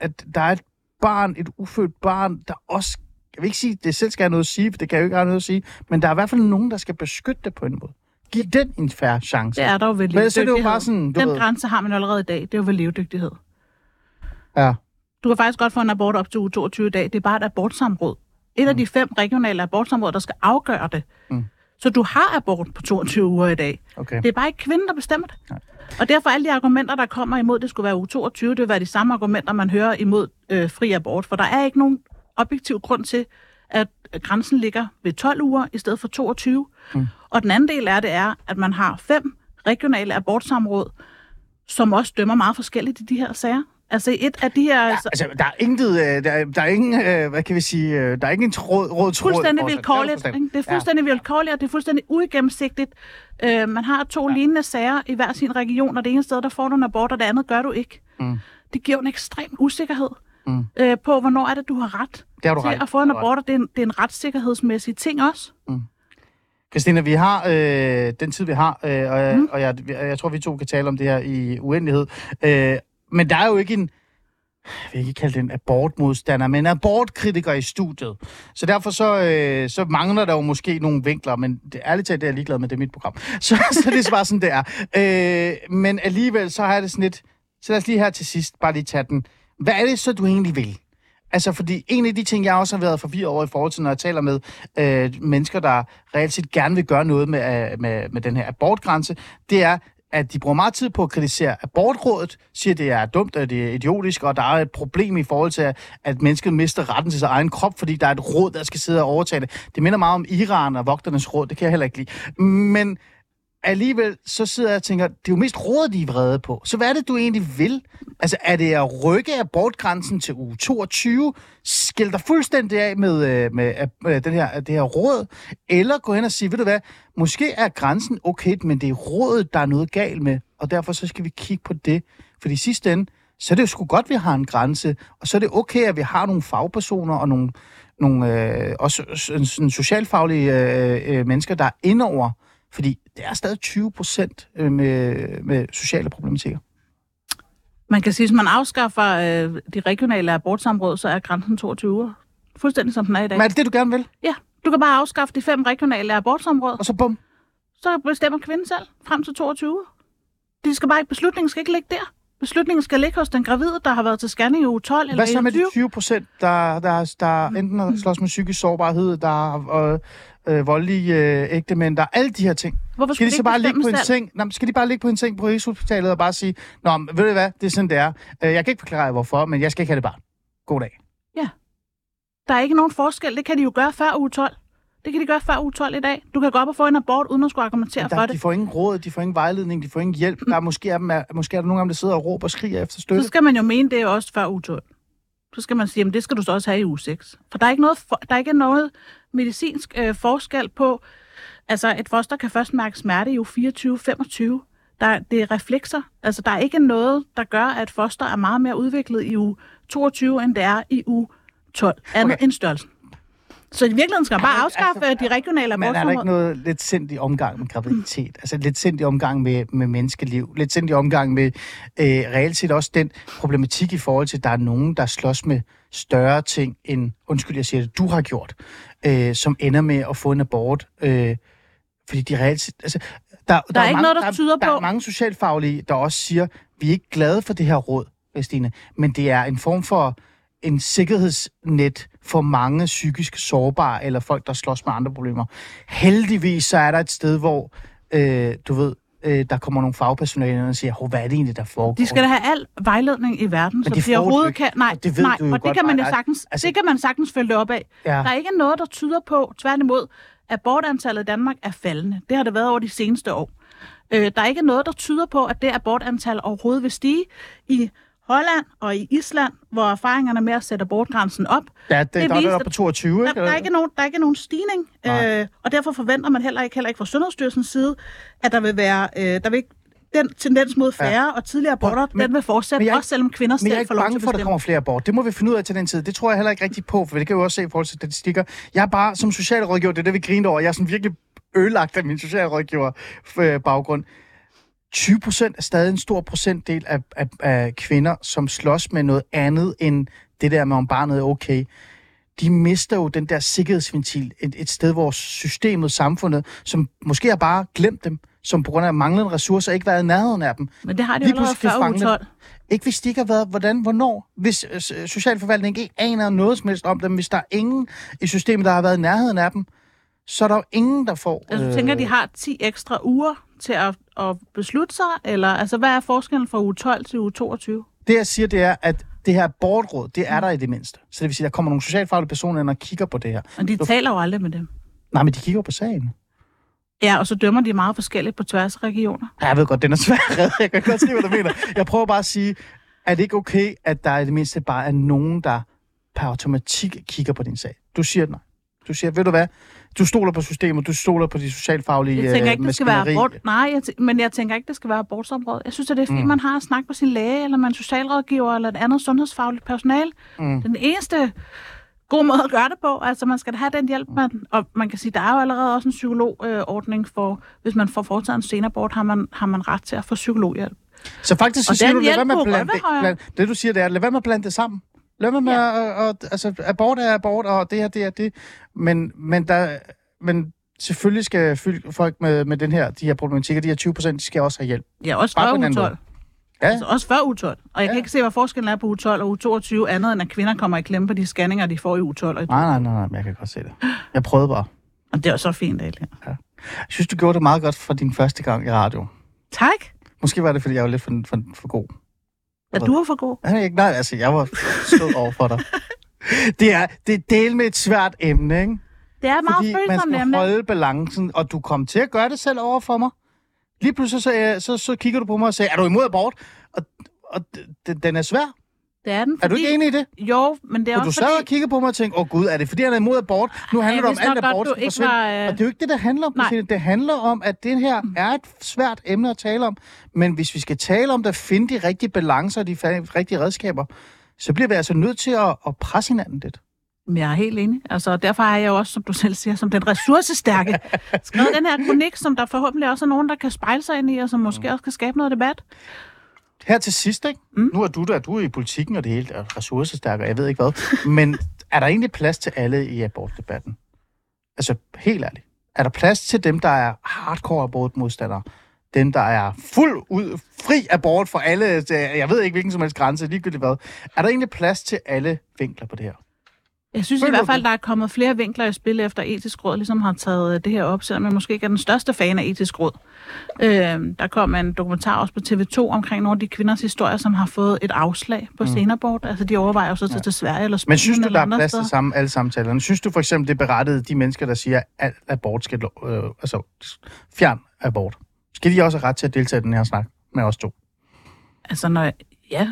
at der er et barn, et ufødt barn, der også, jeg vil ikke sige, at det selv skal have noget at sige, for det kan jeg jo ikke have noget at sige, men der er i hvert fald nogen, der skal beskytte det på en måde. Giv den en færre chance. Det er der jo ved Men så er det jo bare sådan, du Den ved, grænse har man allerede i dag. Det er jo ved levedygtighed. ja. Du kan faktisk godt få en abort op til uge 22 i dag. Det er bare et abortsamråd. Et af de fem regionale abortsamråd, der skal afgøre det. Mm. Så du har abort på 22 uger i dag. Okay. Det er bare ikke kvinden, der bestemmer det. Nej. Og derfor alle de argumenter, der kommer imod, det skulle være uge 22, det vil være de samme argumenter, man hører imod øh, fri abort. For der er ikke nogen objektiv grund til, at grænsen ligger ved 12 uger i stedet for 22. Mm. Og den anden del af det er, at man har fem regionale abortsamråd, som også dømmer meget forskelligt i de her sager. Altså et af de her... Ja, altså, der er intet, øh, der, er, der er ingen, øh, hvad kan vi sige, øh, der er ikke en tråd, råd tråd. fuldstændig vilkårligt. Det er ikke? Det er fuldstændig ja. vilkårligt, og det er fuldstændig uigennemsigtigt. Øh, man har to ja. lignende sager i hver sin region, og det ene sted, der får du en abort, og det andet gør du ikke. Mm. Det giver en ekstrem usikkerhed Mm. øh, på, hvornår er det, du har ret Det har du til ret. at få en abort, og det er en, det er en retssikkerhedsmæssig ting også. Christina, vi har øh, den tid, vi har, øh, og, Mm. mm. og jeg, jeg tror, vi to kan tale om det her i uendelighed. Øh, men der er jo ikke en, jeg vil ikke kalde det en abortmodstander, men abortkritiker i studiet. Så derfor så, øh, så mangler der jo måske nogle vinkler, men det, ærligt talt, det er jeg ligeglad med, det er mit program. Så, så det er bare sådan, det er. Øh, men alligevel, så har jeg det sådan lidt, så lad os lige her til sidst bare lige tage den. Hvad er det så, du egentlig vil? Altså, fordi en af de ting, jeg også har været forvirret over i forhold til, når jeg taler med øh, mennesker, der reelt set gerne vil gøre noget med, øh, med, med den her abortgrænse, det er, at de bruger meget tid på at kritisere abortrådet, siger, at det er dumt, at det er idiotisk, og der er et problem i forhold til, at mennesket mister retten til sin egen krop, fordi der er et råd, der skal sidde og overtage det. Det minder meget om Iran og vogternes råd, det kan jeg heller ikke lide. Men alligevel, så sidder jeg og tænker, det er jo mest rådet, de er vrede på. Så hvad er det, du egentlig vil? Altså, er det at rykke abortgrænsen til uge 22, skille dig fuldstændig af med, øh, med, øh, med den her, det her råd, eller gå hen og sige, ved du hvad, måske er grænsen okay, men det er rådet, der er noget galt med, og derfor så skal vi kigge på det. For i sidste ende, så er det jo sgu godt, at vi har en grænse, og så er det okay, at vi har nogle fagpersoner og nogle, nogle øh, også sådan, socialfaglige øh, øh, mennesker, der er indover, fordi det er stadig 20 procent øh, med, med sociale problematikker. Man kan sige, at hvis man afskaffer øh, de regionale abortsamråd, så er grænsen 22 uger. Fuldstændig som den er i dag. Men er det det, du gerne vil? Ja, du kan bare afskaffe de fem regionale abortsamråd, Og så bum. så bestemmer kvinden selv frem til 22 uger. De skal bare ikke, beslutningen skal ikke ligge der. Beslutningen skal ligge hos den gravide, der har været til scanning i uge 12 eller Hvad så med de 21. 20 procent, der, der, der enten har slås med psykisk sårbarhed, der øh, øh, voldelige øh, ægtemænd, der alle de her ting? Hvorfor Skal de skulle så bare ligge på en selv? seng? Men skal de bare ligge på en seng på Rigshospitalet og bare sige, Nå, men ved du hvad, det er sådan, det er. Øh, Jeg kan ikke forklare jer, hvorfor, men jeg skal ikke have det barn. God dag. Der er ikke nogen forskel. Det kan de jo gøre før uge 12. Det kan de gøre før uge 12 i dag. Du kan gå op og få en abort, uden at skulle argumentere Der, for de det. får ingen råd, de får ingen vejledning, de får ingen hjælp. Der er måske, er, dem, er, måske er der nogle af dem, der sidder og råber og skriger efter støtte. Så skal man jo mene, det er også før uge 12. så skal man sige, at det skal du så også have i uge 6. For der er ikke noget, for, der er ikke noget medicinsk øh, forskel på, altså et foster kan først mærke smerte i uge 24-25. Der, det er reflekser. Altså, der er ikke noget, der gør, at foster er meget mere udviklet i uge 22, end det er i uge 12. Andet Okay. end størrelsen. Så i virkeligheden skal man bare Men afskaffe altså, de regionale Men er der ikke noget lidt sindig omgang med graviditet? Altså lidt sindig omgang med, med menneskeliv? Lidt sindig omgang med øh, reelt set også den problematik i forhold til, at der er nogen, der slås med større ting end, undskyld, jeg siger det, du har gjort, øh, som ender med at få en abort. Øh, fordi de reelt. Altså, der, der, ikke mange, noget, der der, tyder der på- er mange socialfaglige, der også siger, vi er ikke glade for det her råd, Stine, men det er en form for en sikkerhedsnet for mange psykisk sårbare eller folk, der slås med andre problemer. Heldigvis så er der et sted, hvor, øh, du ved, øh, der kommer nogle fagpersonale ind og siger, "Hov, hvad er det egentlig, der foregår? De skal da have al vejledning i verden, så de du overhovedet kan... Nej, og det ved nej, du og det godt, kan man sagtens, Altså- det kan man sagtens følge op af. Ja. Der er ikke noget, der tyder på, tværtimod, at abortantallet i Danmark er faldende. Det har det været over de seneste år. Øh, der er ikke noget, der tyder på, at det abortantal overhovedet vil stige i Holland og i Island, hvor erfaringerne med at sætte abortgrænsen op, Ja, det, det der er viste- der på 22, der, ikke? der, er ikke nogen, der er ikke nogen stigning, Nej. øh, og derfor forventer man heller ikke, heller ikke fra Sundhedsstyrelsens side, at der vil være, øh, der vil ikke, den tendens mod færre ja. og tidligere aborter, Men- den vil fortsætte, men jeg er også selvom kvinder Men jeg er selv ikke får lov til bange at for, at der kommer flere abort. Det må vi finde ud af til den tid. Det tror jeg heller ikke rigtig på, for det kan vi jo også se i forhold til statistikker. Jeg er bare som socialrådgiver, det er det, vi griner over. Jeg er sådan virkelig ødelagt af min socialrådgiver baggrund. 20 procent er stadig en stor procentdel af, af, af kvinder, som slås med noget andet end det der med, om barnet er okay. De mister jo den der sikkerhedsventil, et, et sted, hvor systemet, samfundet, som måske har bare glemt dem, som på grund af manglende ressourcer ikke været i nærheden af dem. Men det har de jo allerede før kan uge fange 12. Ikke hvis de ikke har været, hvordan, hvornår? Hvis øh, socialforvaltningen ikke aner noget som helst om dem, hvis der er ingen i systemet, der har været i nærheden af dem, så er der jo ingen, der får... Altså, du tænker, de har 10 ekstra uger til at, at beslutte sig? Eller altså, hvad er forskellen fra uge 12 til uge 22? Det, jeg siger, det er, at det her abortråd, det er der i det mindste. Så det vil sige, der kommer nogle socialfaglige personer ind og kigger på det her. Og de Du- taler jo aldrig med dem. Nej, men de kigger på sagen. Ja, og så dømmer de meget forskelligt på tværs af regioner. Ja, Jeg ved godt, den er svær. Jeg kan godt se, hvad du mener. Jeg prøver bare at sige, er det ikke okay, at der i det mindste bare er nogen, der per automatik kigger på din sag? Du siger nej. Du siger, ved du hvad? Du stoler på systemet, du stoler på de socialfaglige Jeg tænker øh, ikke, det skal være abort. Nej, jeg tæ- men jeg tænker ikke, det skal være abortsområdet. Jeg synes, at det er fint, Mm. man har at snakke med sin læge, eller en socialrådgiver, eller et andet sundhedsfagligt personale. Mm. Den eneste god måde at gøre det på, altså man skal have den hjælp, man, og man kan sige, der er jo allerede også en psykologordning for, hvis man får foretaget en senabort, har man, har man ret til at få psykologhjælp. Så faktisk så Og siger du, lad være med at blande det, det du siger, det er, lad være med at blande det sammen. Lad være med ja. at, at, altså, abort er abort, og det her, det er det. Men, men, der, men selvfølgelig skal fylde folk med, med den her, de her problematikker, de her 20 procent, de skal også have hjælp. Ja, også før på en uge anden 12. måde. Ja. Altså også før uge 12. Og jeg Ja. kan ikke se, hvad forskellen er på uge 12 og uge 22, andet end at kvinder kommer i klemme på de scanninger, de får i uge 12. Og, i Nej, nej, nej, nej, men jeg kan godt se det. Jeg prøvede bare. og det er jo så fint, egentlig. Jeg synes, du gjorde det meget godt for din første gang i radio. Tak. Måske var det, fordi jeg var lidt for, for, for god. Ja, du for god. Nej, ikke, nej, altså, jeg var sød over for dig. Det er, det er del med et svært emne, ikke? Det er et meget Fordi man skal emne. holde balancen, og du kom til at gøre det selv over for mig. Lige pludselig så, så, så kigger du på mig og siger, er du imod abort? Og, og den er svær. Det er den, Er du ikke enig i det? Jo, men det er Og du også sad og fordi... kiggede på mig og tænkte, åh oh, gud, er det fordi, han er imod abort? Nu handler jeg det om, alt godt, abort du skal ikke var, øh, Og det er jo ikke det, det handler om, Nej. Det handler om, at det her er et svært emne at tale om. Men hvis vi skal tale om det, at finde de rigtige balancer og de rigtige redskaber, så bliver vi altså nødt til at, at presse hinanden lidt. Men Jeg er helt enig. Altså, derfor har jeg jo også, som du selv siger, som den ressourcestærke, skrevet den her kronik, som der forhåbentlig også er nogen, der kan spejle sig ind i, og som måske også kan skabe noget debat. Her til sidst, ikke? Mm. Nu er du der, du er i politikken og det hele, er ressourcestærk, og jeg ved ikke hvad. Men er der egentlig plads til alle i abortdebatten? Altså, helt ærligt. Er der plads til dem, der er hardcore abortmodstandere? Dem, der er fuld ud, fri abort for alle, til- jeg ved ikke hvilken som helst grænse, ligegyldigt hvad. Er der egentlig plads til alle vinkler på det her? Jeg synes i hvert fald, der er kommet flere vinkler i spil, efter etisk råd ligesom har taget øh, det her op, selvom jeg måske ikke er den største fan af etisk råd. Øh, der kom en dokumentar også på TV2 omkring nogle af de kvinders historier, som har fået et afslag på mm. senabort. Altså, de overvejer jo så til, til Sverige eller Spanien Men synes du, der er plads til samme, alle samtalerne? Synes du for eksempel, det er berettiget de mennesker, der siger, at abort skal, øh, altså, fjern abort? Skal de også have ret til at deltage i den her snak med os to? Altså, når ja,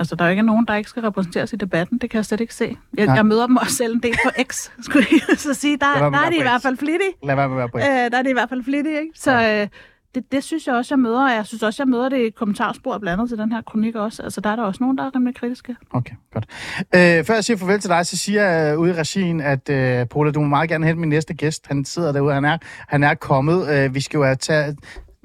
Altså, der er jo ikke nogen, der ikke skal repræsenteres i debatten. Det kan jeg slet ikke se. Jeg, Nej. jeg møder dem også selv en del på X, skulle jeg så sige. Der, der er de i hvert X. fald flittige. Lad være med at være på Øh, der er det i hvert fald flittige, ikke? Så øh, det, det synes jeg også, jeg møder. Og jeg synes også, jeg møder det i kommentarspor blandet til den her kronik også. Altså, der er der også nogen, der er rimelig kritiske. Okay, godt. Øh, før jeg siger farvel til dig, så siger jeg ude i regien, at øh, Paula, du må meget gerne hente min næste gæst. Han sidder derude, han er, han er kommet. Øh, vi skal jo tage,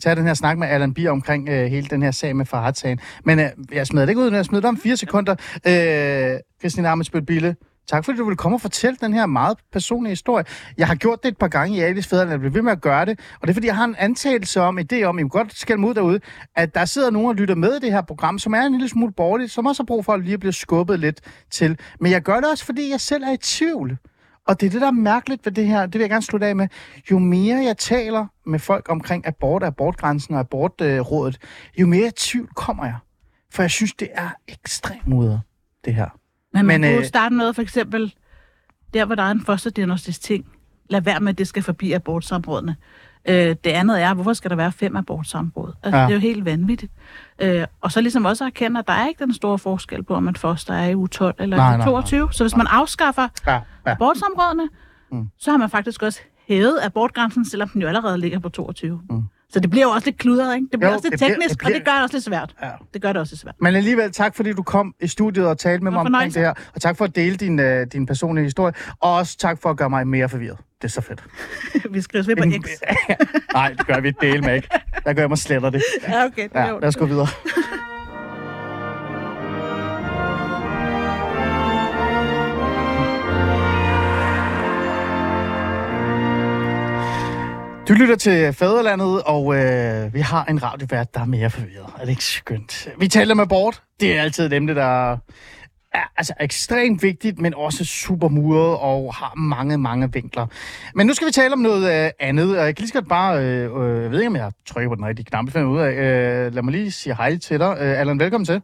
tage den her snak med Allan Bier omkring øh, hele den her sag med Farhat-sagen. Men øh, jeg smider det ikke ud, jeg smider det om fire sekunder. Øh, Christine Armitsbøl Bille, tak fordi du vil komme og fortælle den her meget personlige historie. Jeg har gjort det et par gange i Alice Fædreland, jeg bliver ved med at gøre det. Og det er fordi, jeg har en antagelse om, idé om, I må godt skælde mig ud derude, at der sidder nogen og lytter med i det her program, som er en lille smule borgerligt, som også har brug for at lige blive skubbet lidt til. Men jeg gør det også, fordi jeg selv er i tvivl. Og det er det, der er mærkeligt ved det her, det vil jeg gerne slutte af med. Jo mere jeg taler med folk omkring abort, abortgrænsen og abortrådet, jo mere tvivl kommer jeg. For jeg synes, det er ekstremt mudret, det her. Men man Men, kunne øh, starte med, for eksempel, der hvor der er en fosterdiagnostisk ting, lad være med, at det skal forbi abortsamrådene. Øh, det andet er, hvorfor skal der være fem abortsamråd? Altså, Ja. Det er jo helt vanvittigt. Øh, og så ligesom også erkende, at der er ikke den store forskel på, om et foster er i uge 12 eller Nej, i nej, uge 22. Så hvis man afskaffer Ja, ja. abortsamrådene, mm. så har man faktisk også hævet abortgrænsen, selvom den jo allerede ligger på 22. Mm. Så det bliver jo også lidt kludret, ikke? Det bliver Jo, også lidt det bliver- teknisk, det bliver- og det gør det også lidt svært. ja. Det gør det også lidt svært. Men alligevel tak, fordi du kom i studiet og talte med mig omkring det her. Og tak for at dele din, uh, din personlige historie. Og også tak for at gøre mig mere forvirret. Det er så fedt. vi skrives ved på X. Nej, det gør vi dele med ikke. Der gør jeg mig sletter det. Ja, okay. Det Ja, lad os gå videre. Du lytter til Fæderlandet, og øh, vi har en radiovært, der er mere forvirret. Er det ikke skønt? Vi taler med abort. Det er altid dem, der er altså ekstremt vigtigt, men også super muret og har mange, mange vinkler. Men nu skal vi tale om noget øh, andet, og jeg kan lige så godt bare, øh, øh, jeg ved ikke, om jeg trykker på den rigtige knap, finder ud af. Øh, lad mig lige sige hej til dig. Øh, Allan, velkommen til.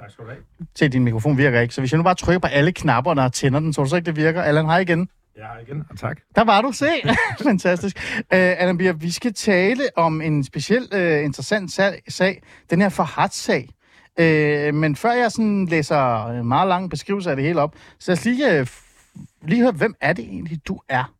Tak skal du have. Se, din mikrofon virker ikke, så hvis jeg nu bare trykker på alle knapperne og tænder den, så du så ikke, det virker. Allan, hej igen. Jeg har igen, og tak. Der var du, se. Fantastisk. Uh, Adam Bier, vi skal tale om en speciel uh, interessant sag, sag, den her Farhat-sag. Uh, øh, men før jeg sådan læser en meget lang beskrivelse af det hele op, så lad os lige, uh, lige høre, hvem er det egentlig, du er?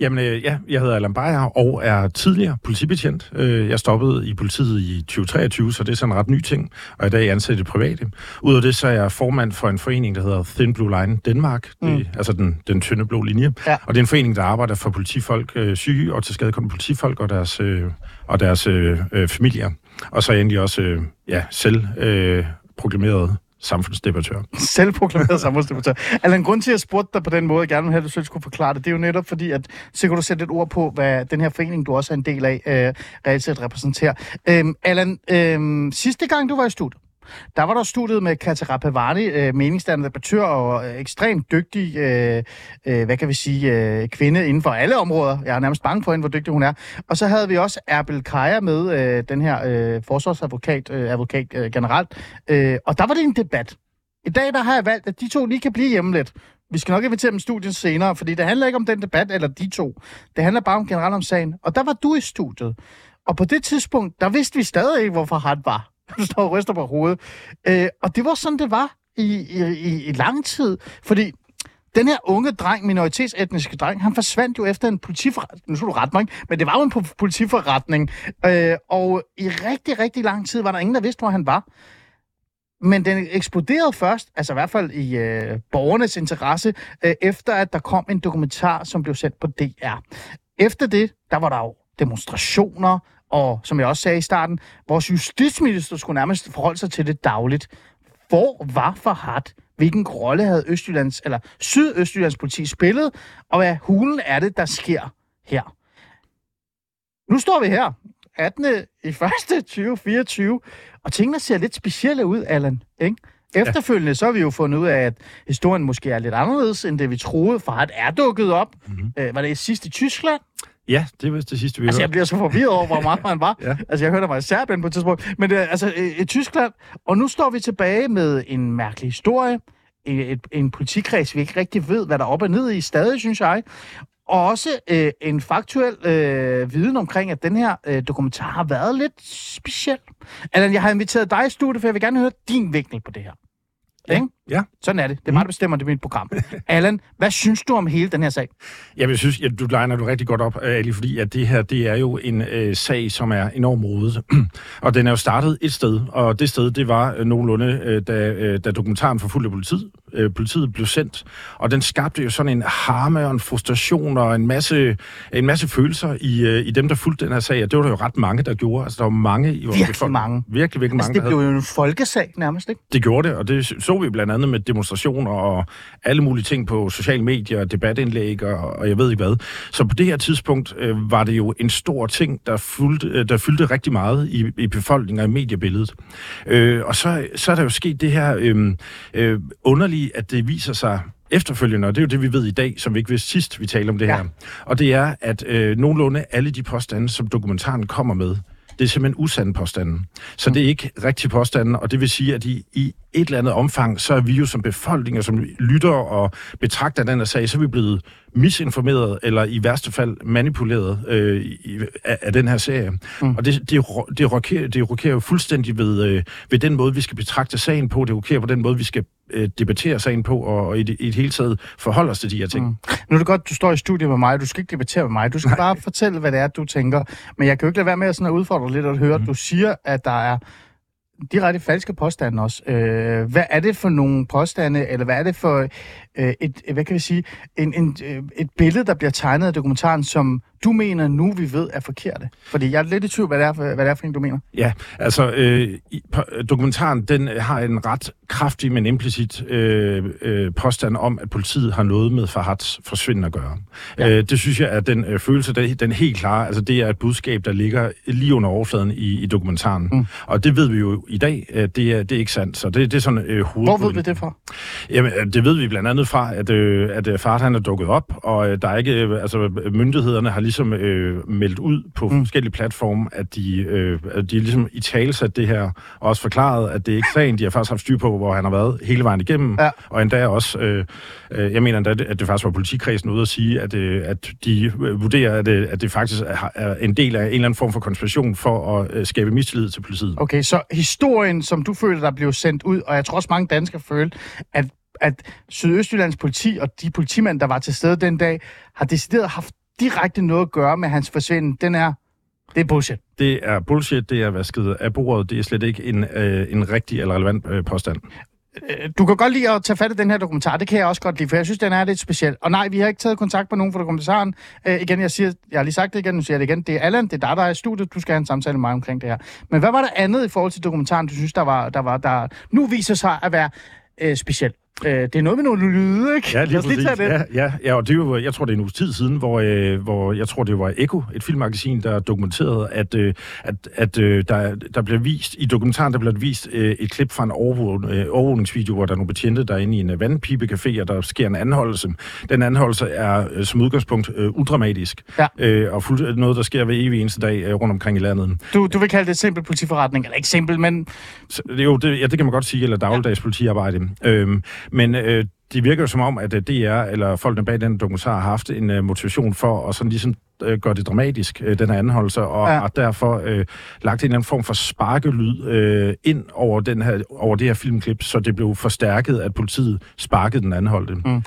Jamen, øh, ja, jeg hedder Allan Beyer og er tidligere politibetjent. Øh, jeg stoppede i politiet i 2023, så det er sådan en ret ny ting, og er i dag ansat i det private. Udover det, så er jeg formand for en forening, der hedder Thin Blue Line Denmark, mm. det, altså den, den tynde blå linje. Ja. Og det er en forening, der arbejder for politifolk, øh, syge og til skadekommende politifolk og deres, øh, og deres øh, øh, familier. Og så er jeg egentlig også øh, ja, selv øh, proklameret samfundsdebattør. Selvproklameret samfundsdebattør. Allan, grund til, at jeg spurgte dig på den måde, jeg gerne vil have, at du selv skulle forklare det, det er jo netop fordi, at så kan du sætte et ord på, hvad den her forening, du også er en del af, øh, reelt set repræsenterer. Øhm, Allan, øhm, sidste gang du var i studiet, der var der studiet med Katja Pavani, øh, meningsdannende debattør og øh, ekstremt dygtig, øh, øh, hvad kan vi sige, øh, kvinde inden for alle områder. Jeg er nærmest bange for hende, hvor dygtig hun er. Og så havde vi også Erbil Kaja med, øh, den her øh, forsvarsadvokat, øh, advokat øh, generelt. Øh, og der var det en debat. I dag der har jeg valgt, at de to lige kan blive hjemme lidt. Vi skal nok invitere dem i studiet senere, fordi det handler ikke om den debat eller de to. Det handler bare om generelt om sagen. Og der var du i studiet. Og på det tidspunkt, der vidste vi stadig ikke, hvorfor han var. Du står og ryster på hovedet. Øh, og det var sådan, det var i, i, i, i lang tid. Fordi den her unge dreng, minoritetsetniske dreng, han forsvandt jo efter en politiforretning. Nu skulle du rette mig, ikke? men det var jo en politiforretning. Øh, og i rigtig, rigtig lang tid var der ingen, der vidste, hvor han var. Men den eksploderede først, altså i hvert fald i øh, borgernes interesse, øh, efter at der kom en dokumentar, som blev sendt på DR. Efter det, der var der jo demonstrationer, og som jeg også sagde i starten, vores justitsminister skulle nærmest forholde sig til det dagligt. Hvor var Farhat? Hvilken rolle havde Østjyllands, eller Sydøstjyllands politi spillet? Og hvad hulen er det, der sker her? Nu står vi her, 18. i 1. 2024, og tingene ser lidt specielle ud, Allan. Ikke? Efterfølgende så har vi jo fundet ud af, at historien måske er lidt anderledes, end det vi troede. Farhat er dukket op. Mm-hmm. Øh, var det sidst i Tyskland? Ja, det var det sidste, vi Altså, jeg hørte. bliver så forvirret over, hvor meget han var. Ja. Altså, jeg hørte, var i Serbien på et tidspunkt. Men det, er, altså, i, i Tyskland. Og nu står vi tilbage med en mærkelig historie. Et, en politikreds, vi ikke rigtig ved, hvad der er op og ned i stadig, synes jeg. og også øh, en faktuel øh, viden omkring, at den her øh, dokumentar har været lidt speciel. Allan, jeg har inviteret dig i studiet, for jeg vil gerne høre din vinkel på det her. Ikke? Ja. Sådan er det. Det er mig, der bestemmer det i mit program. Allan, hvad synes du om hele den her sag? Jamen, jeg synes, at du legner du rigtig godt op, Ali, fordi at det her, det er jo en øh, sag, som er enormt rodet. og den er jo startet et sted, og det sted, det var øh, nogenlunde, øh, da, øh, da dokumentaren forfulgte politiet. Øh, politiet blev sendt, og den skabte jo sådan en harme og en frustration og en masse, en masse følelser i, øh, i dem, der fulgte den her sag, og det var der jo ret mange, der gjorde. Altså, der var mange i vores Virkelig befolkning. mange. Virkelig, virkelig Altså, mange, det blev jo en folkesag nærmest, ikke? det gjorde det, og det så vi blandt andet med demonstrationer og alle mulige ting på sociale medier, debatindlæg og, og jeg ved ikke hvad. Så på det her tidspunkt øh, var det jo en stor ting, der, fulgte, øh, der fyldte rigtig meget i, i befolkningen og i mediebilledet. Øh, og så, så er der jo sket det her øh, øh, underlige, at det viser sig efterfølgende, og det er jo det, vi ved i dag, som vi ikke vidste sidst, vi talte om det Ja. her. Og det er, at øh, nogenlunde alle de påstande, som dokumentaren kommer med, det er simpelthen usande påstande. Så det er ikke rigtige påstande, og det vil sige, at i, i et eller andet omfang, så er vi jo som befolkning og som lytter og betragter den her sag, så er vi blevet misinformeret, eller i værste fald manipuleret øh, i, af, af den her serie. Mm. Og det, det, det, rokerer, det rokerer jo fuldstændig ved, øh, ved den måde, vi skal betragte sagen på. Det rokerer på den måde, vi skal øh, debattere sagen på, og, og i, det, i det hele taget forholde os til de her ting. Mm. Nu er det godt, du står i studiet med mig. Du skal ikke debattere med mig. Du skal bare fortælle, hvad det er, du tænker. Men jeg kan jo ikke lade være med at, sådan at udfordre lidt og høre, mm. du siger, at der er direkte falske påstande også. Øh, hvad er det for nogle påstande, eller hvad er det for øh, et, hvad kan vi sige, en, en, øh, et billede, der bliver tegnet af dokumentaren, som du mener nu, vi ved er forkerte? Fordi jeg er lidt i tvivl, hvad det er for, hvad det er for en, du mener. Ja, altså øh, dokumentaren den har en ret kraftig, men implicit øh, øh, påstand om, at politiet har noget med Fahads forsvinden at gøre. Ja. Øh, det synes jeg er den øh, følelse, den, den helt klare, altså det er et budskab, der ligger lige under overfladen i, i dokumentaren. Mm. Og det ved vi jo i dag, øh, det, er, det er ikke sandt. Så det, det er sådan øh, Hvor ved vi det fra? Jamen, øh, det ved vi blandt andet fra, at, øh, at øh, Fahad han er dukket op, og øh, der er ikke, øh, altså myndighederne har ligesom øh, meldt ud på mm. forskellige platforme, at de, øh, at de ligesom i talsat det her, og også forklaret, at det er ikke sagen, de har faktisk haft styr på, hvor han har været hele vejen igennem, Ja. og endda også, øh, øh, jeg mener endda, at det faktisk var politikredsen ude at sige, at, øh, at de øh, vurderer, at, øh, at det faktisk er, er en del af en eller anden form for konspiration for at øh, skabe mistillid til politiet. Okay, så historien, som du føler, der blev sendt ud, og jeg tror også mange danskere følte, at, at Sydøstjyllands politi og de politimænd, der var til stede den dag, har decideret haft direkte noget at gøre med hans forsvinden. Den er, det er bullshit. Det er bullshit, det er vasket af bordet, det er slet ikke en, øh, en rigtig eller relevant øh, påstand. Øh, Du kan godt lide at tage fat i den her dokumentar, det kan jeg også godt lide, for jeg synes, den er lidt speciel. Og nej, vi har ikke taget kontakt med nogen fra dokumentaren. Øh, igen, jeg, siger, jeg har lige sagt det igen, nu siger jeg det igen. Det er Allan, det er dig, der er i studiet, du skal have en samtale med mig omkring det her. Men hvad var der andet i forhold til dokumentaren, du synes, der var, der, var, der nu viser sig at være øh, specielt? Øh, det er noget med nogle lyde, ikke? Ja, lige lige præcis. det. Ja, ja, ja, og det jo, jeg tror, det er en uges tid siden, hvor, øh, hvor jeg tror, det var Eko, et filmmagasin, der dokumenterede, at, øh, at, at øh, der, der blev vist, i dokumentaren, der blev vist øh, et klip fra en øh, overvågningsvideo, hvor der er nogle betjente, der er inde i en øh, vandpibecafé, og der sker en anholdelse. Den anholdelse er øh, som udgangspunkt øh, udramatisk, Ja. øh, og fuldt, noget, der sker hver evig eneste dag øh, rundt omkring i landet. Du, du vil kalde det et simpel politiforretning, eller ikke simpel, men Så, det, jo, det, ja, det kan man godt sige, eller dagligdags politiarbejde. Øhm, men øh, det virker jo som om, at øh, DR eller folkene bag den dokumentar har haft en øh, motivation for at sådan ligesom øh, gøre det dramatisk, øh, den her anholdelse, og Ja. har derfor øh, lagt en eller anden form for sparkelyd øh, ind over, den her, over det her filmklip, så det blev forstærket, at politiet sparkede den anholdte. Mm.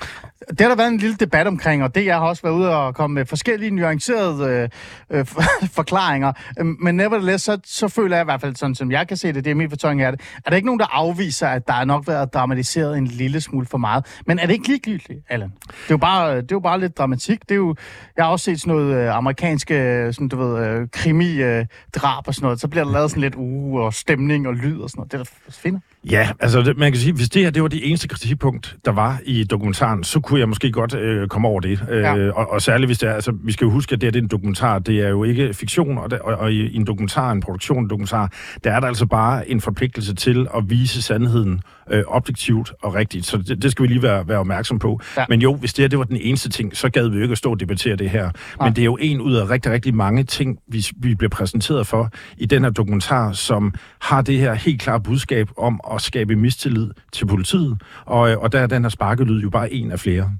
Det har der været en lille debat omkring, og det jeg har også været ude og komme med forskellige nuancerede øh, øh, forklaringer. Men nevertheless, så, så føler jeg i hvert fald, sådan som jeg kan se det, det er min fortolkning af det, er der ikke nogen, der afviser, at der er nok været dramatiseret en lille smule for meget. Men er det ikke ligegyldigt, Allan? Det er jo bare, det er jo bare lidt dramatik. Det er jo, jeg har også set sådan noget øh, amerikanske, sådan, du ved, øh, krimi-drab og sådan noget. Så bliver der lavet sådan lidt uh, og stemning og lyd og sådan noget. Det er da fint. Ja, altså det, man kan sige, hvis det her det var det eneste kritikpunkt, der var i dokumentaren, så kunne jeg måske godt øh, komme over det. Øh, Ja. og, og særligt hvis det er, altså vi skal jo huske, at det, her, det er en dokumentar, det er jo ikke fiktion, og, der, og, og i, en dokumentar, en produktion en dokumentar, der er der altså bare en forpligtelse til at vise sandheden øh, objektivt og rigtigt. Så det, det skal vi lige være, være opmærksom på. Ja. Men jo, hvis det her det var den eneste ting, så gad vi jo ikke at stå og debattere det her. Men det er jo en ud af rigtig, rigtig mange ting, vi, vi bliver præsenteret for i den her dokumentar, som har det her helt klare budskab om at skabe mistillid til politiet. Og, øh, og der er den her sparkelyd jo bare en af flere.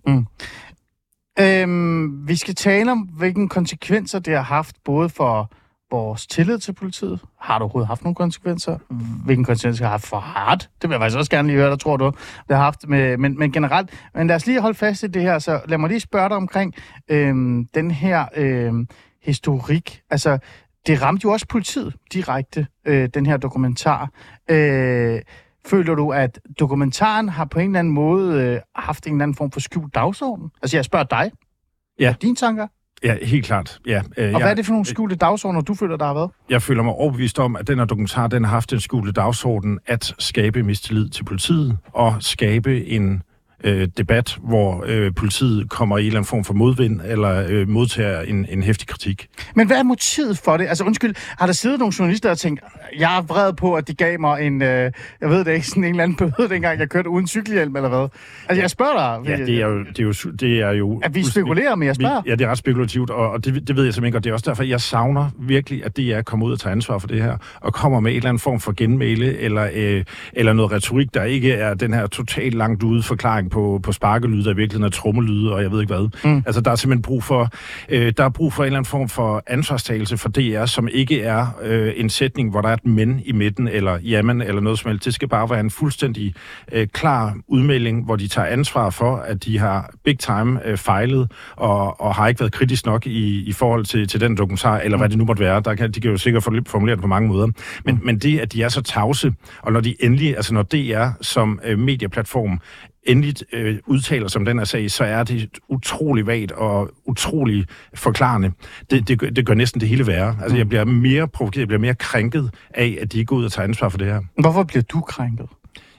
Øhm, vi skal tale om, hvilke konsekvenser det har haft, både for vores tillid til politiet. Har du overhovedet haft nogle konsekvenser? Hvilke konsekvenser har haft for hardt? Det vil jeg faktisk også gerne lige høre, der tror du, det har haft med, men, men generelt. Men lad os lige holde fast i det her, så lad mig lige spørge dig omkring øhm, den her øhm, historik. Altså, det ramte jo også politiet direkte, øh, den her dokumentar. Øh, føler du, at dokumentaren har på en eller anden måde øh, haft en eller anden form for skjult dagsorden? Altså, jeg spørger dig. Ja. Dine tanker? Ja, helt klart. Ja, øh, Og jeg, hvad er det for nogle skjulte dagsordner, du føler, der har været? Jeg føler mig overbevist om, at den her dokumentar den har haft en skjulte dagsorden at skabe mistillid til politiet og skabe en øh, debat, hvor øh, politiet kommer i en eller anden form for modvind eller øh, modtager en, en hæftig kritik. Men hvad er motivet for det? Altså undskyld, har der siddet nogle journalister og tænkt, jeg er vred på, at de gav mig en, øh, jeg ved det ikke, sådan en eller anden bøde, dengang jeg kørte uden cykelhjelm eller hvad? Altså jeg spørger dig. Ja, det er jo... Det er jo, det er jo At vi spekulerer, men jeg spørger. Vi, ja, det er ret spekulativt, og, og det, det ved jeg simpelthen ikke, og det er også derfor, jeg savner virkelig, at det er kommet ud og tage ansvar for det her, og kommer med en eller anden form for genmæle, eller, øh, eller noget retorik, der ikke er den her totalt langt ude forklaring på, på sparkelyd, der i virkeligheden er trommelyde, og jeg ved ikke hvad. Mm. Altså, der er simpelthen brug for, øh, der er brug for en eller anden form for ansvarstagelse for DR, som ikke er øh, en sætning, hvor der er et men i midten, eller jamen, eller noget som helst. Det skal bare være en fuldstændig øh, klar udmelding, hvor de tager ansvar for, at de har big time øh, fejlet, og, og har ikke været kritisk nok i, i forhold til, til den dokumentar, eller hvad det nu måtte være. Der kan, de kan jo sikkert formulere det på mange måder. Men, mm. men det, at de er så tavse, og når de endelig, altså når DR som øh, medieplatform endeligt øh, udtaler sig om den her sag, så er det utrolig vagt og utrolig forklarende. Det, det, det gør næsten det hele værre. Altså, jeg bliver mere provokeret, jeg bliver mere krænket af, at de ikke går ud og tager ansvar for det her. Hvorfor bliver du krænket?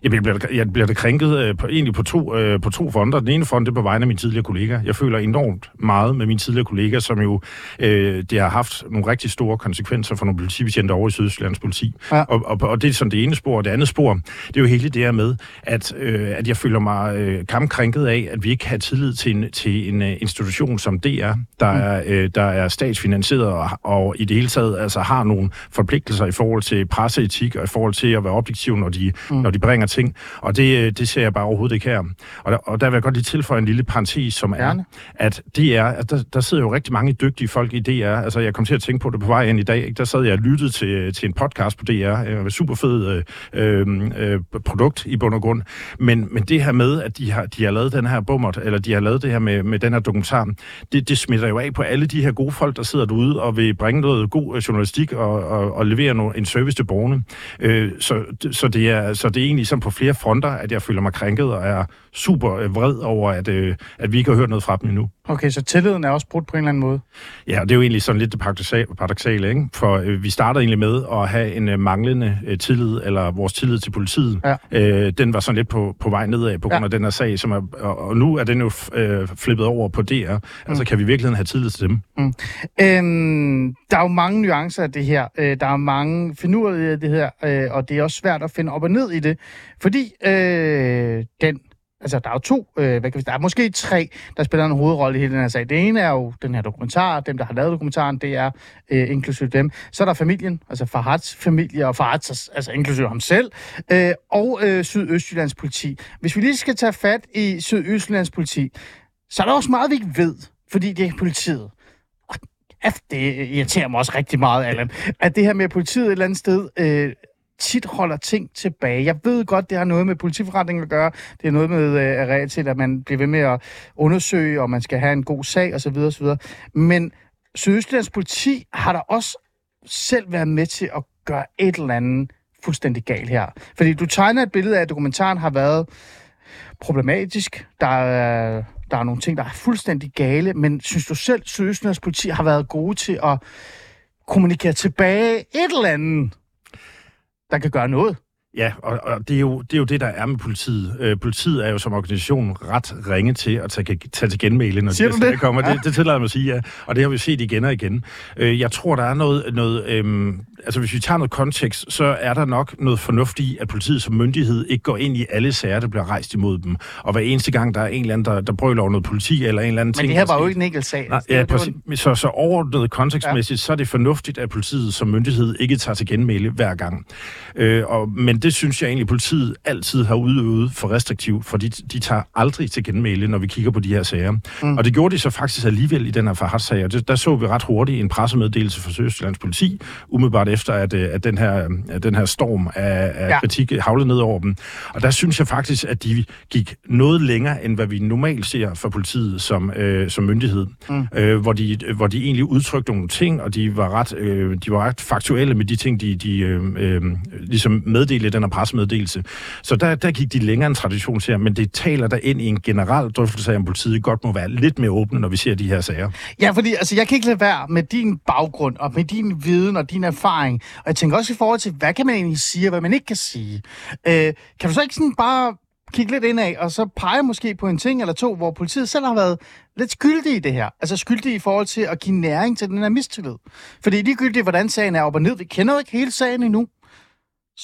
Jeg bliver, jeg bliver det krænket øh, på, egentlig på to, øh, på to fronter. Den ene front er på vegne af min tidligere kollega. Jeg føler enormt meget med min tidligere kollega, som jo øh, det har haft nogle rigtig store konsekvenser for nogle politibetjente over i Sydøstlands politi. Ja. Og, og, og det er sådan det ene spor. Og det andet spor, det er jo hele det her med, at, øh, at jeg føler mig øh, kampkrænket af, at vi ikke har tillid til en, til en uh, institution som DR, der, mm. er, øh, der er statsfinansieret og, og i det hele taget altså har nogle forpligtelser i forhold til presseetik og i forhold til at være objektiv, når de, mm. når de bringer ting, og det, det ser jeg bare overhovedet ikke her. Og der, og der vil jeg godt lige tilføje en lille parentes, som er, Gerne. at DR, at der, der sidder jo rigtig mange dygtige folk i DR. Altså, jeg kom til at tænke på det på vej ind i dag. Ikke? Der sad jeg og lyttede til, til en podcast på DR. Øh, super fed øh, øh, produkt i bund og grund. Men, men det her med, at de har, de har lavet den her bummer, eller de har lavet det her med, med den her dokumentar, det, det smitter jo af på alle de her gode folk, der sidder derude og vil bringe noget god øh, journalistik og, og, og levere no, en service til borgerne. Øh, så, så, det er, så det er egentlig sådan på flere fronter, at jeg føler mig krænket og er super øh, vred over, at, øh, at vi ikke har hørt noget fra dem endnu. Okay, så tilliden er også brudt på en eller anden måde? Ja, det er jo egentlig sådan lidt det paradoxale, ikke? For øh, vi startede egentlig med at have en øh, manglende øh, tillid, eller vores tillid til politiet. Ja. Øh, den var sådan lidt på, på vej nedad på grund ja. af den her sag, som er, og, og nu er den jo øh, flippet over på DR. Mm. Altså, kan vi virkelig have tillid til dem? Mm. Øhm, der er jo mange nuancer af det her. Øh, der er mange finurligheder af det her, øh, og det er også svært at finde op og ned i det, fordi øh, den Altså, der er jo to, øh, hvad kan vi, der er måske tre, der spiller en hovedrolle i hele den her sag. Det ene er jo den her dokumentar, dem, der har lavet dokumentaren, det er øh, inklusive dem. Så er der familien, altså Farhads familie, og Farhads, altså inklusive ham selv, øh, og øh, Sydøstjyllands politi. Hvis vi lige skal tage fat i Sydøstjyllands politi, så er der også meget, vi ikke ved, fordi det er politiet. Og det irriterer mig også rigtig meget, Allan, at det her med politiet et eller andet sted... Øh, tit holder ting tilbage. Jeg ved godt, det har noget med politiforretning at gøre. Det er noget med øh, regel til, at man bliver ved med at undersøge, og man skal have en god sag osv. osv. Men Sydøstlands politi har da også selv været med til at gøre et eller andet fuldstændig galt her. Fordi du tegner et billede af, at dokumentaren har været problematisk. Der er, der er nogle ting, der er fuldstændig gale, men synes du selv, Sydøstlands politi har været gode til at kommunikere tilbage et eller andet der kan gøre noget. Ja, og, og det, er jo, det er jo det, der er med politiet. Øh, politiet er jo som organisation ret ringe til at tage, tage til genmæle, når Siger de det? kommer. Ja. Det, det tillader mig at sige, ja. Og det har vi set igen og igen. Øh, jeg tror, der er noget... noget øhm, altså, hvis vi tager noget kontekst, så er der nok noget fornuft i, at politiet som myndighed ikke går ind i alle sager, der bliver rejst imod dem. Og hver eneste gang, der er en eller anden, der, der brøler over noget politi eller en eller anden Men ting... Men det her var jo ikke en enkelt sag. Nej, ja, præcis. En... Så, så overordnet kontekstmæssigt, ja. så er det fornuftigt, at politiet som myndighed ikke tager til genmæle hver gang. Øh, og, men det synes jeg egentlig, politiet altid har udøvet for restriktivt, fordi de tager aldrig til genmæle, når vi kigger på de her sager. Mm. Og det gjorde de så faktisk alligevel i den her Farhat-sag, og det, der så vi ret hurtigt en pressemeddelelse fra Søstjyllands politi, umiddelbart efter, at, øh, at den, her, at den her storm af, af ja. kritik havlede ned over dem. Og der synes jeg faktisk, at de gik noget længere, end hvad vi normalt ser fra politiet som, øh, som myndighed, mm. øh, hvor, de, hvor de egentlig udtrykte nogle ting, og de var ret, øh, de var ret faktuelle med de ting, de, de øh, øh, ligesom meddelte i den her pressemeddelelse. Så der, der gik de længere end tradition her, men det taler der ind i en generel drøftelse af, om politiet godt må være lidt mere åbne, når vi ser de her sager. Ja, fordi altså, jeg kan ikke lade være med din baggrund, og med din viden og din erfaring, og jeg tænker også i forhold til, hvad kan man egentlig sige, og hvad man ikke kan sige. Øh, kan du så ikke sådan bare kigge lidt indad, og så pege måske på en ting eller to, hvor politiet selv har været lidt skyldige i det her. Altså skyldige i forhold til at give næring til den her mistillid. Fordi ligegyldigt, hvordan sagen er op og ned, vi kender jo ikke hele sagen endnu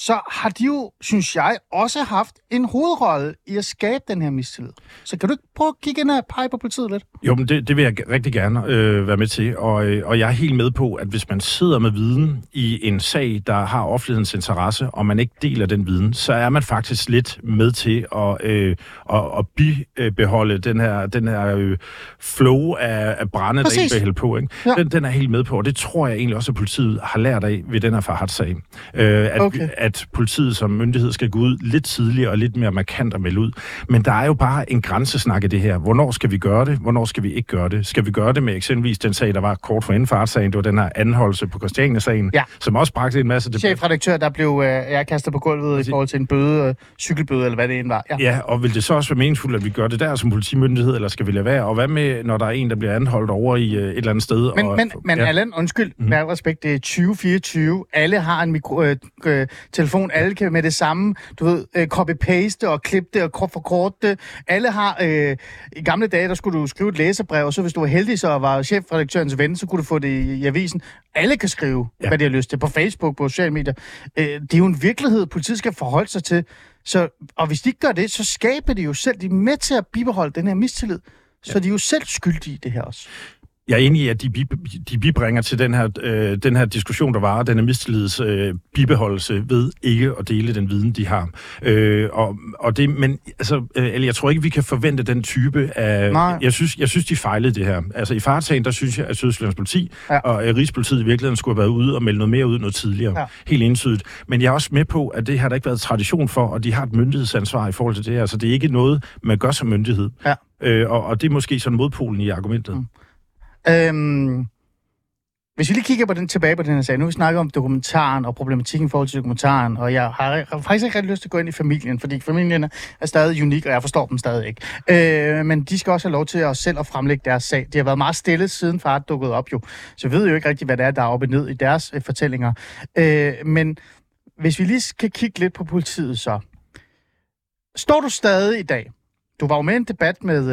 så har de jo, synes jeg, også haft en hovedrolle i at skabe den her mistillid. Så kan du ikke prøve at kigge ind og pege på politiet lidt? Jo, men det, det vil jeg rigtig gerne øh, være med til, og, øh, og jeg er helt med på, at hvis man sidder med viden i en sag, der har offentlighedens interesse, og man ikke deler den viden, så er man faktisk lidt med til at, øh, at, at bibeholde den her, den her øh, flow af, af brænde, Præcis. der ikke bliver hældt på. Ikke? Ja. Den, den er helt med på, og det tror jeg egentlig også, at politiet har lært af ved den her Farhat-sag. Øh, at, okay. at at politiet som myndighed skal gå ud lidt tidligere og lidt mere markant og melde ud. Men der er jo bare en grænsesnak i det her. Hvornår skal vi gøre det? Hvornår skal vi ikke gøre det? Skal vi gøre det med eksempelvis den sag, der var kort for indfartssagen? Det var den her anholdelse på Christiania-sagen, ja. som også bragte en masse debat. Chefredaktør, der blev øh, jeg kastet på gulvet i forhold til en bøde, øh, cykelbøde eller hvad det end var. Ja. ja, og vil det så også være meningsfuldt, at vi gør det der som politimyndighed, eller skal vi lade være? Og hvad med, når der er en, der bliver anholdt over i øh, et eller andet sted? Men, og, men, men ja. Allan, undskyld, mm. med respekt, det er 2024. Alle har en mikro, øh, øh, telefon, alle kan med det samme, du ved, øh, copy-paste og klippe det og forkorte det. Alle har, øh, i gamle dage, der skulle du skrive et læserbrev, og så hvis du var heldig, så var chefredaktørens ven, så kunne du få det i, i avisen. Alle kan skrive, ja. hvad de har lyst til, på Facebook, på sociale medier. Øh, det er jo en virkelighed, politiet skal forholde sig til. Så, og hvis de ikke gør det, så skaber de jo selv, de er med til at bibeholde den her mistillid. Så ja. de er jo selv skyldige i det her også. Jeg er enig i, at de, bi, de bibringer til den her, øh, den her diskussion, der var, den her mistillids øh, bibeholdelse ved ikke at dele den viden, de har. Øh, og, og det, men altså, øh, jeg tror ikke, vi kan forvente den type af... Nej. Jeg synes, jeg synes, de fejlede det her. Altså i fartsagen, der synes jeg, at Sydsjællands politi ja. og øh, Rigspolitiet i virkeligheden skulle have været ude og melde noget mere ud noget tidligere. Ja. Helt entydigt. Men jeg er også med på, at det har der ikke været tradition for, og de har et myndighedsansvar i forhold til det her. Så det er ikke noget, man gør som myndighed. Ja. Øh, og, og det er måske sådan modpolen i argumentet. Mm. Øhm, hvis vi lige kigger på den, tilbage på den her sag, nu har vi snakket om dokumentaren og problematikken i forhold til dokumentaren, og jeg har, har faktisk ikke rigtig lyst til at gå ind i familien, fordi familien er stadig unik, og jeg forstår dem stadig ikke. Øh, men de skal også have lov til at selv at fremlægge deres sag. De har været meget stille, siden far dukkede op jo, så vi ved jo ikke rigtig, hvad det er, der er oppe ned i deres øh, fortællinger. Øh, men hvis vi lige kan kigge lidt på politiet så. Står du stadig i dag du var jo med i en debat med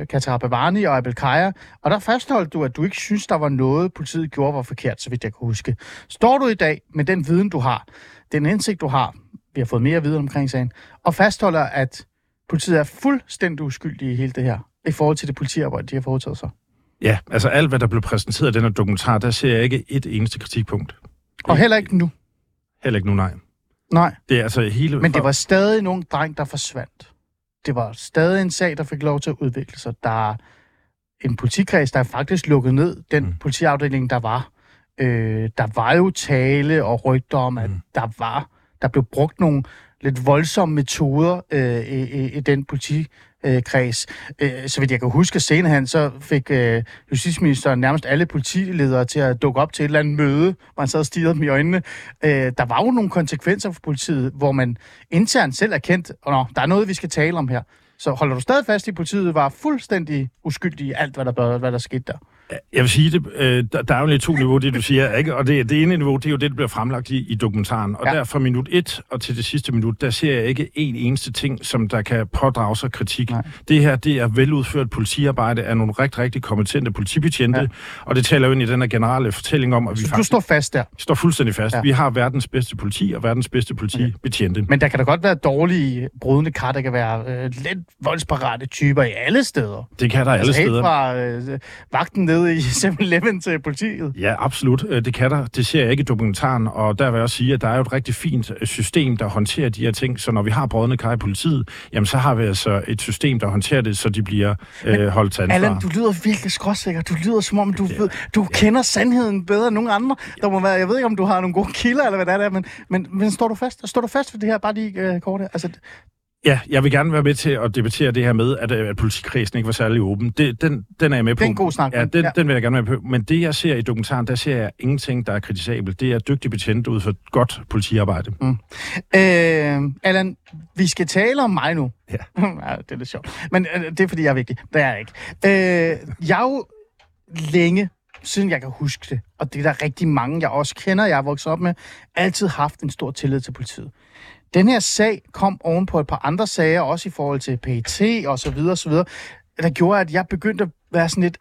øh, Katara Bavani og Abel Kaja, og der fastholdt du, at du ikke synes, der var noget, politiet gjorde var forkert, så vidt jeg kan huske. Står du i dag med den viden, du har, den indsigt, du har, vi har fået mere viden omkring sagen, og fastholder, at politiet er fuldstændig uskyldige i hele det her, i forhold til det politiarbejde, de har foretaget sig? Ja, altså alt, hvad der blev præsenteret i den her dokumentar, der ser jeg ikke et eneste kritikpunkt. Og heller ikke nu? Heller ikke nu, nej. Nej. Det er altså hele... Men det var stadig nogle dreng, der forsvandt det var stadig en sag, der fik lov til at udvikle sig. Der er en politikreds, der er faktisk lukket ned, den mm. politiafdeling, der var. Øh, der var jo tale og rygter om, at mm. der var, der blev brugt nogle lidt voldsomme metoder øh, i, i, i den politi øh, kreds. Øh, så vidt jeg kan huske senere hen, så fik øh, justitsministeren nærmest alle politiledere til at dukke op til et eller andet møde, hvor han sad og stirrede dem i øjnene. Øh, der var jo nogle konsekvenser for politiet, hvor man internt selv erkendte, og der er noget, vi skal tale om her. Så holder du stadig fast i, at politiet var fuldstændig uskyldig i alt, hvad der, hvad der skete der? Jeg vil sige, det, øh, der, der er jo lidt to niveauer, det du siger, ikke? og det, det ene niveau, det er jo det, der bliver fremlagt i, i dokumentaren, og ja. der fra minut 1 og til det sidste minut, der ser jeg ikke en eneste ting, som der kan pådrage sig kritik. Nej. Det her, det er veludført politiarbejde af nogle rigtig, rigtig kompetente politibetjente, ja. og det taler jo ind i den her generelle fortælling om, at vi Så faktisk... du står fast der? står fuldstændig fast. Ja. Vi har verdens bedste politi og verdens bedste politibetjente. Okay. Men der kan da godt være dårlige brudende kar, der kan være øh, lidt voldsparate typer i alle steder. Det kan der altså, alle steder. fra øh, vagten nede nede i 7-Eleven til politiet. Ja, absolut. Øh, Det kan der. Det ser jeg ikke i dokumentaren, og der vil jeg også sige, at der er jo et rigtig fint øh, system, der håndterer de her ting. Så når vi har brødende kar i politiet, jamen så har vi altså et system, der håndterer det, så de bliver øh, holdt til ansvar. Allan, du lyder virkelig skråsikker. Du lyder som om, du, ved, du kender sandheden bedre end nogen andre. Der må være, jeg ved ikke, om du har nogle gode kilder, eller hvad det er, men, men, men står du fast? Står du fast for det her, bare lige øh, kort? Altså, Ja, jeg vil gerne være med til at debattere det her med, at, øh, at politikredsen ikke var særlig åben. Det, den, den er jeg med på. Det er en god snak, Ja, den, ja. den vil jeg gerne være med på. Men det, jeg ser i dokumentaren, der ser jeg ingenting, der er kritisabelt. Det er dygtige betjente ud for godt politiarbejde. Mm. Øh, Allan, vi skal tale om mig nu. Ja. ja det er lidt sjovt. Men øh, det er, fordi jeg er vigtig. Det er jeg ikke. Øh, jeg har jo længe, siden jeg kan huske det, og det er der rigtig mange, jeg også kender, jeg er vokset op med, altid haft en stor tillid til politiet. Den her sag kom oven på et par andre sager, også i forhold til PET og så videre, og så videre, der gjorde, at jeg begyndte at være sådan lidt,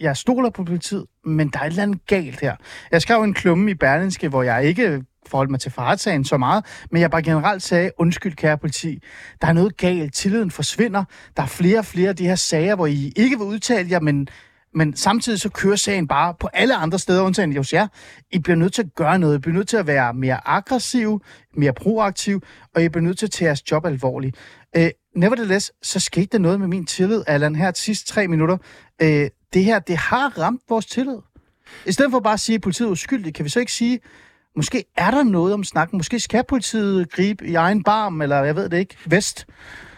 jeg stoler på politiet, men der er et eller andet galt her. Jeg skrev en klumme i Berlinske, hvor jeg ikke forholdt mig til fartsagen så meget, men jeg bare generelt sagde, undskyld kære politi, der er noget galt, tilliden forsvinder, der er flere og flere af de her sager, hvor I ikke vil udtale jer, men, men samtidig så kører sagen bare på alle andre steder, undtagen hos jer. I bliver nødt til at gøre noget, I bliver nødt til at være mere aggressiv, mere proaktiv, og I bliver nødt til at tage jeres job alvorligt. Øh, nevertheless, så skete der noget med min tillid, Allan, her til sidste tre minutter. Øh, det her, det har ramt vores tillid. I stedet for bare at sige, at politiet er uskyldig, kan vi så ikke sige, måske er der noget om snakken. Måske skal politiet gribe i egen barm, eller jeg ved det ikke, vest.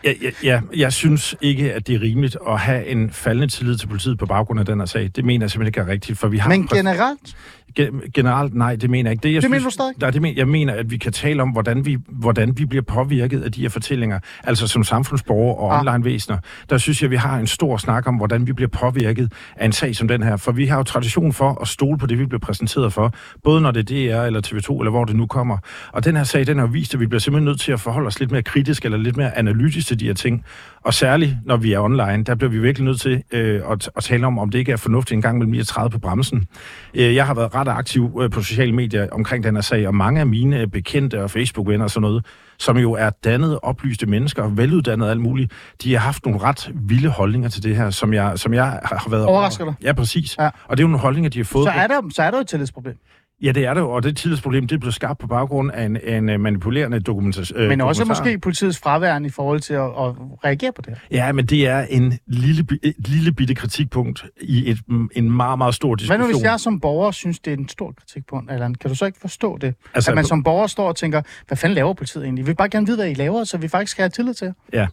Ja, ja, ja, jeg synes ikke, at det er rimeligt at have en faldende tillid til politiet på baggrund af den her sag. Det mener jeg simpelthen ikke er rigtigt, for vi har... Men generelt, Ge- generelt, nej, det mener jeg ikke. Det, jeg Det mener du stadig? Nej, det mener, jeg mener, at vi kan tale om, hvordan vi, hvordan vi bliver påvirket af de her fortællinger. Altså som samfundsborgere og Ah. online-væsener. Der synes jeg, vi har en stor snak om, hvordan vi bliver påvirket af en sag som den her. For vi har jo tradition for at stole på det, vi bliver præsenteret for. Både når det er DR eller TV2, eller hvor det nu kommer. Og den her sag, den har vist, at vi bliver simpelthen nødt til at forholde os lidt mere kritisk eller lidt mere analytisk til de her ting. Og særligt, når vi er online, der bliver vi virkelig nødt til øh, at, at tale om, om det ikke er fornuftigt en gang mellem lige at træde på bremsen. Øh, jeg har været ret aktiv øh, på sociale medier omkring den her sag, og mange af mine øh, bekendte og Facebook-venner og sådan noget, som jo er dannede, oplyste mennesker, veluddannede og alt muligt, de har haft nogle ret vilde holdninger til det her, som jeg, som jeg har været... Overrasker dig? Ja, præcis. Ja. Og det er jo nogle holdninger, de har fået... så er der, så er der et tillidsproblem. Ja, det er det og det tillidsproblem, det blev skabt på baggrund af en, en øh, manipulerende dokumentation. Øh, Men også dokumentar. måske politiets fraværende i forhold til at, at reagere på det. Ja, men det er en lille, et lille bitte kritikpunkt i et, en meget, meget stor diskussion. nu, hvis jeg som borger synes, det er en stor kritikpunkt, Allan? Kan du så ikke forstå det? Altså, at man som borger står og tænker, hvad fanden laver politiet egentlig? Vi vil bare gerne vide, hvad I laver, så vi faktisk skal have tillid til. Ja,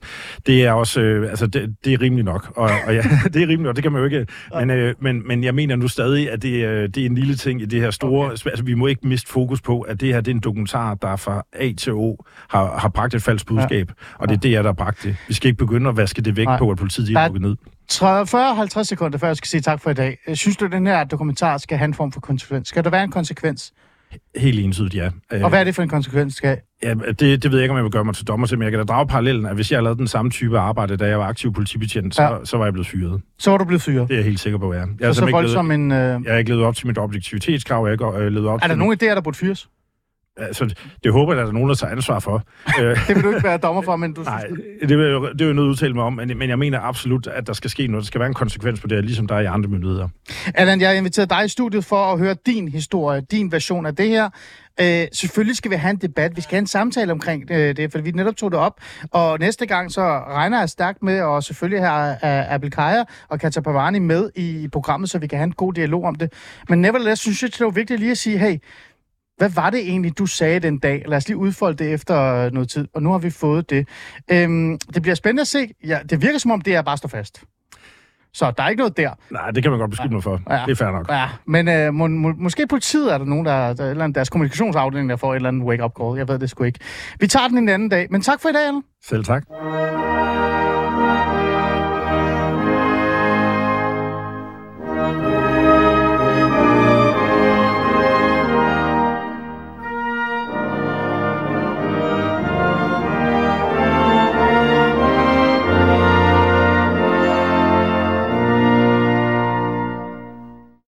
det er også, øh, altså det, det er rimeligt nok, og, og ja, det er rimeligt nok, det kan man jo ikke, men, øh, men, men jeg mener nu stadig, at det, øh, det er en lille ting i det her store, okay. Altså vi må ikke miste fokus på, at det her det er en dokumentar, der fra A til O har, har bragt et falsk budskab, ja. og det er det, der har bragt det. Vi skal ikke begynde at vaske det væk Nej. på, at politiet er er- lukket ned. 40-50 sekunder, før jeg skal sige tak for i dag. Øh, Synes du, at den her dokumentar skal have en form for konsekvens? Skal der være en konsekvens? Helt entydigt, ja. Øh, Og hvad er det for en konsekvens, skal Ja, det, det ved jeg ikke, om jeg vil gøre mig til dommer til, men jeg kan da drage parallellen, at hvis jeg lavet den samme type arbejde, da jeg var aktiv politibetjent, så, Ja. ja. så var jeg blevet fyret. Så var du blevet fyret. Det er jeg helt sikker på, ja. Jeg Så, så voldsom en... Øh... jeg har ikke levet op til mit objektivitetskrav, jeg har ikke øh, levet op Er der til... nogen idéer, der burde fyres? Altså, det håber jeg, at der er nogen, der tager ansvar for. Øh, Det vil du ikke være dommer for, men du Nej, synes... det vil, jeg- det vil jeg nødt udtale mig om, men, men jeg mener absolut, at der skal ske noget. Der skal være en konsekvens på det, her, ligesom der er i andre myndigheder. Allan, jeg har inviteret dig i studiet for at høre din historie, din version af det her. Øh, selvfølgelig skal vi have en debat, vi skal have en samtale omkring øh, det, for vi netop tog det op. Og næste gang så regner jeg stærkt med, og selvfølgelig have uh, Abel Kaja og Katja Pavani med i programmet, så vi kan have en god dialog om det. Men nevertheless synes jeg, det var vigtigt lige at sige, hey, hvad var det egentlig, du sagde den dag? Lad os lige udfolde det efter noget tid, og nu har vi fået det. Øhm, det bliver spændende at se. Ja, det virker som om, det er bare står fast. Så der er ikke noget der. Nej, det kan man godt beskylde mig for. Ja. Det er fair nok. Ja, men øh, må, må, måske politiet er der nogen, der, der eller deres kommunikationsafdeling, der får et eller andet wake-up call. Jeg ved det sgu ikke. Vi tager den en anden dag. Men tak for i dag, Anna. Selv tak.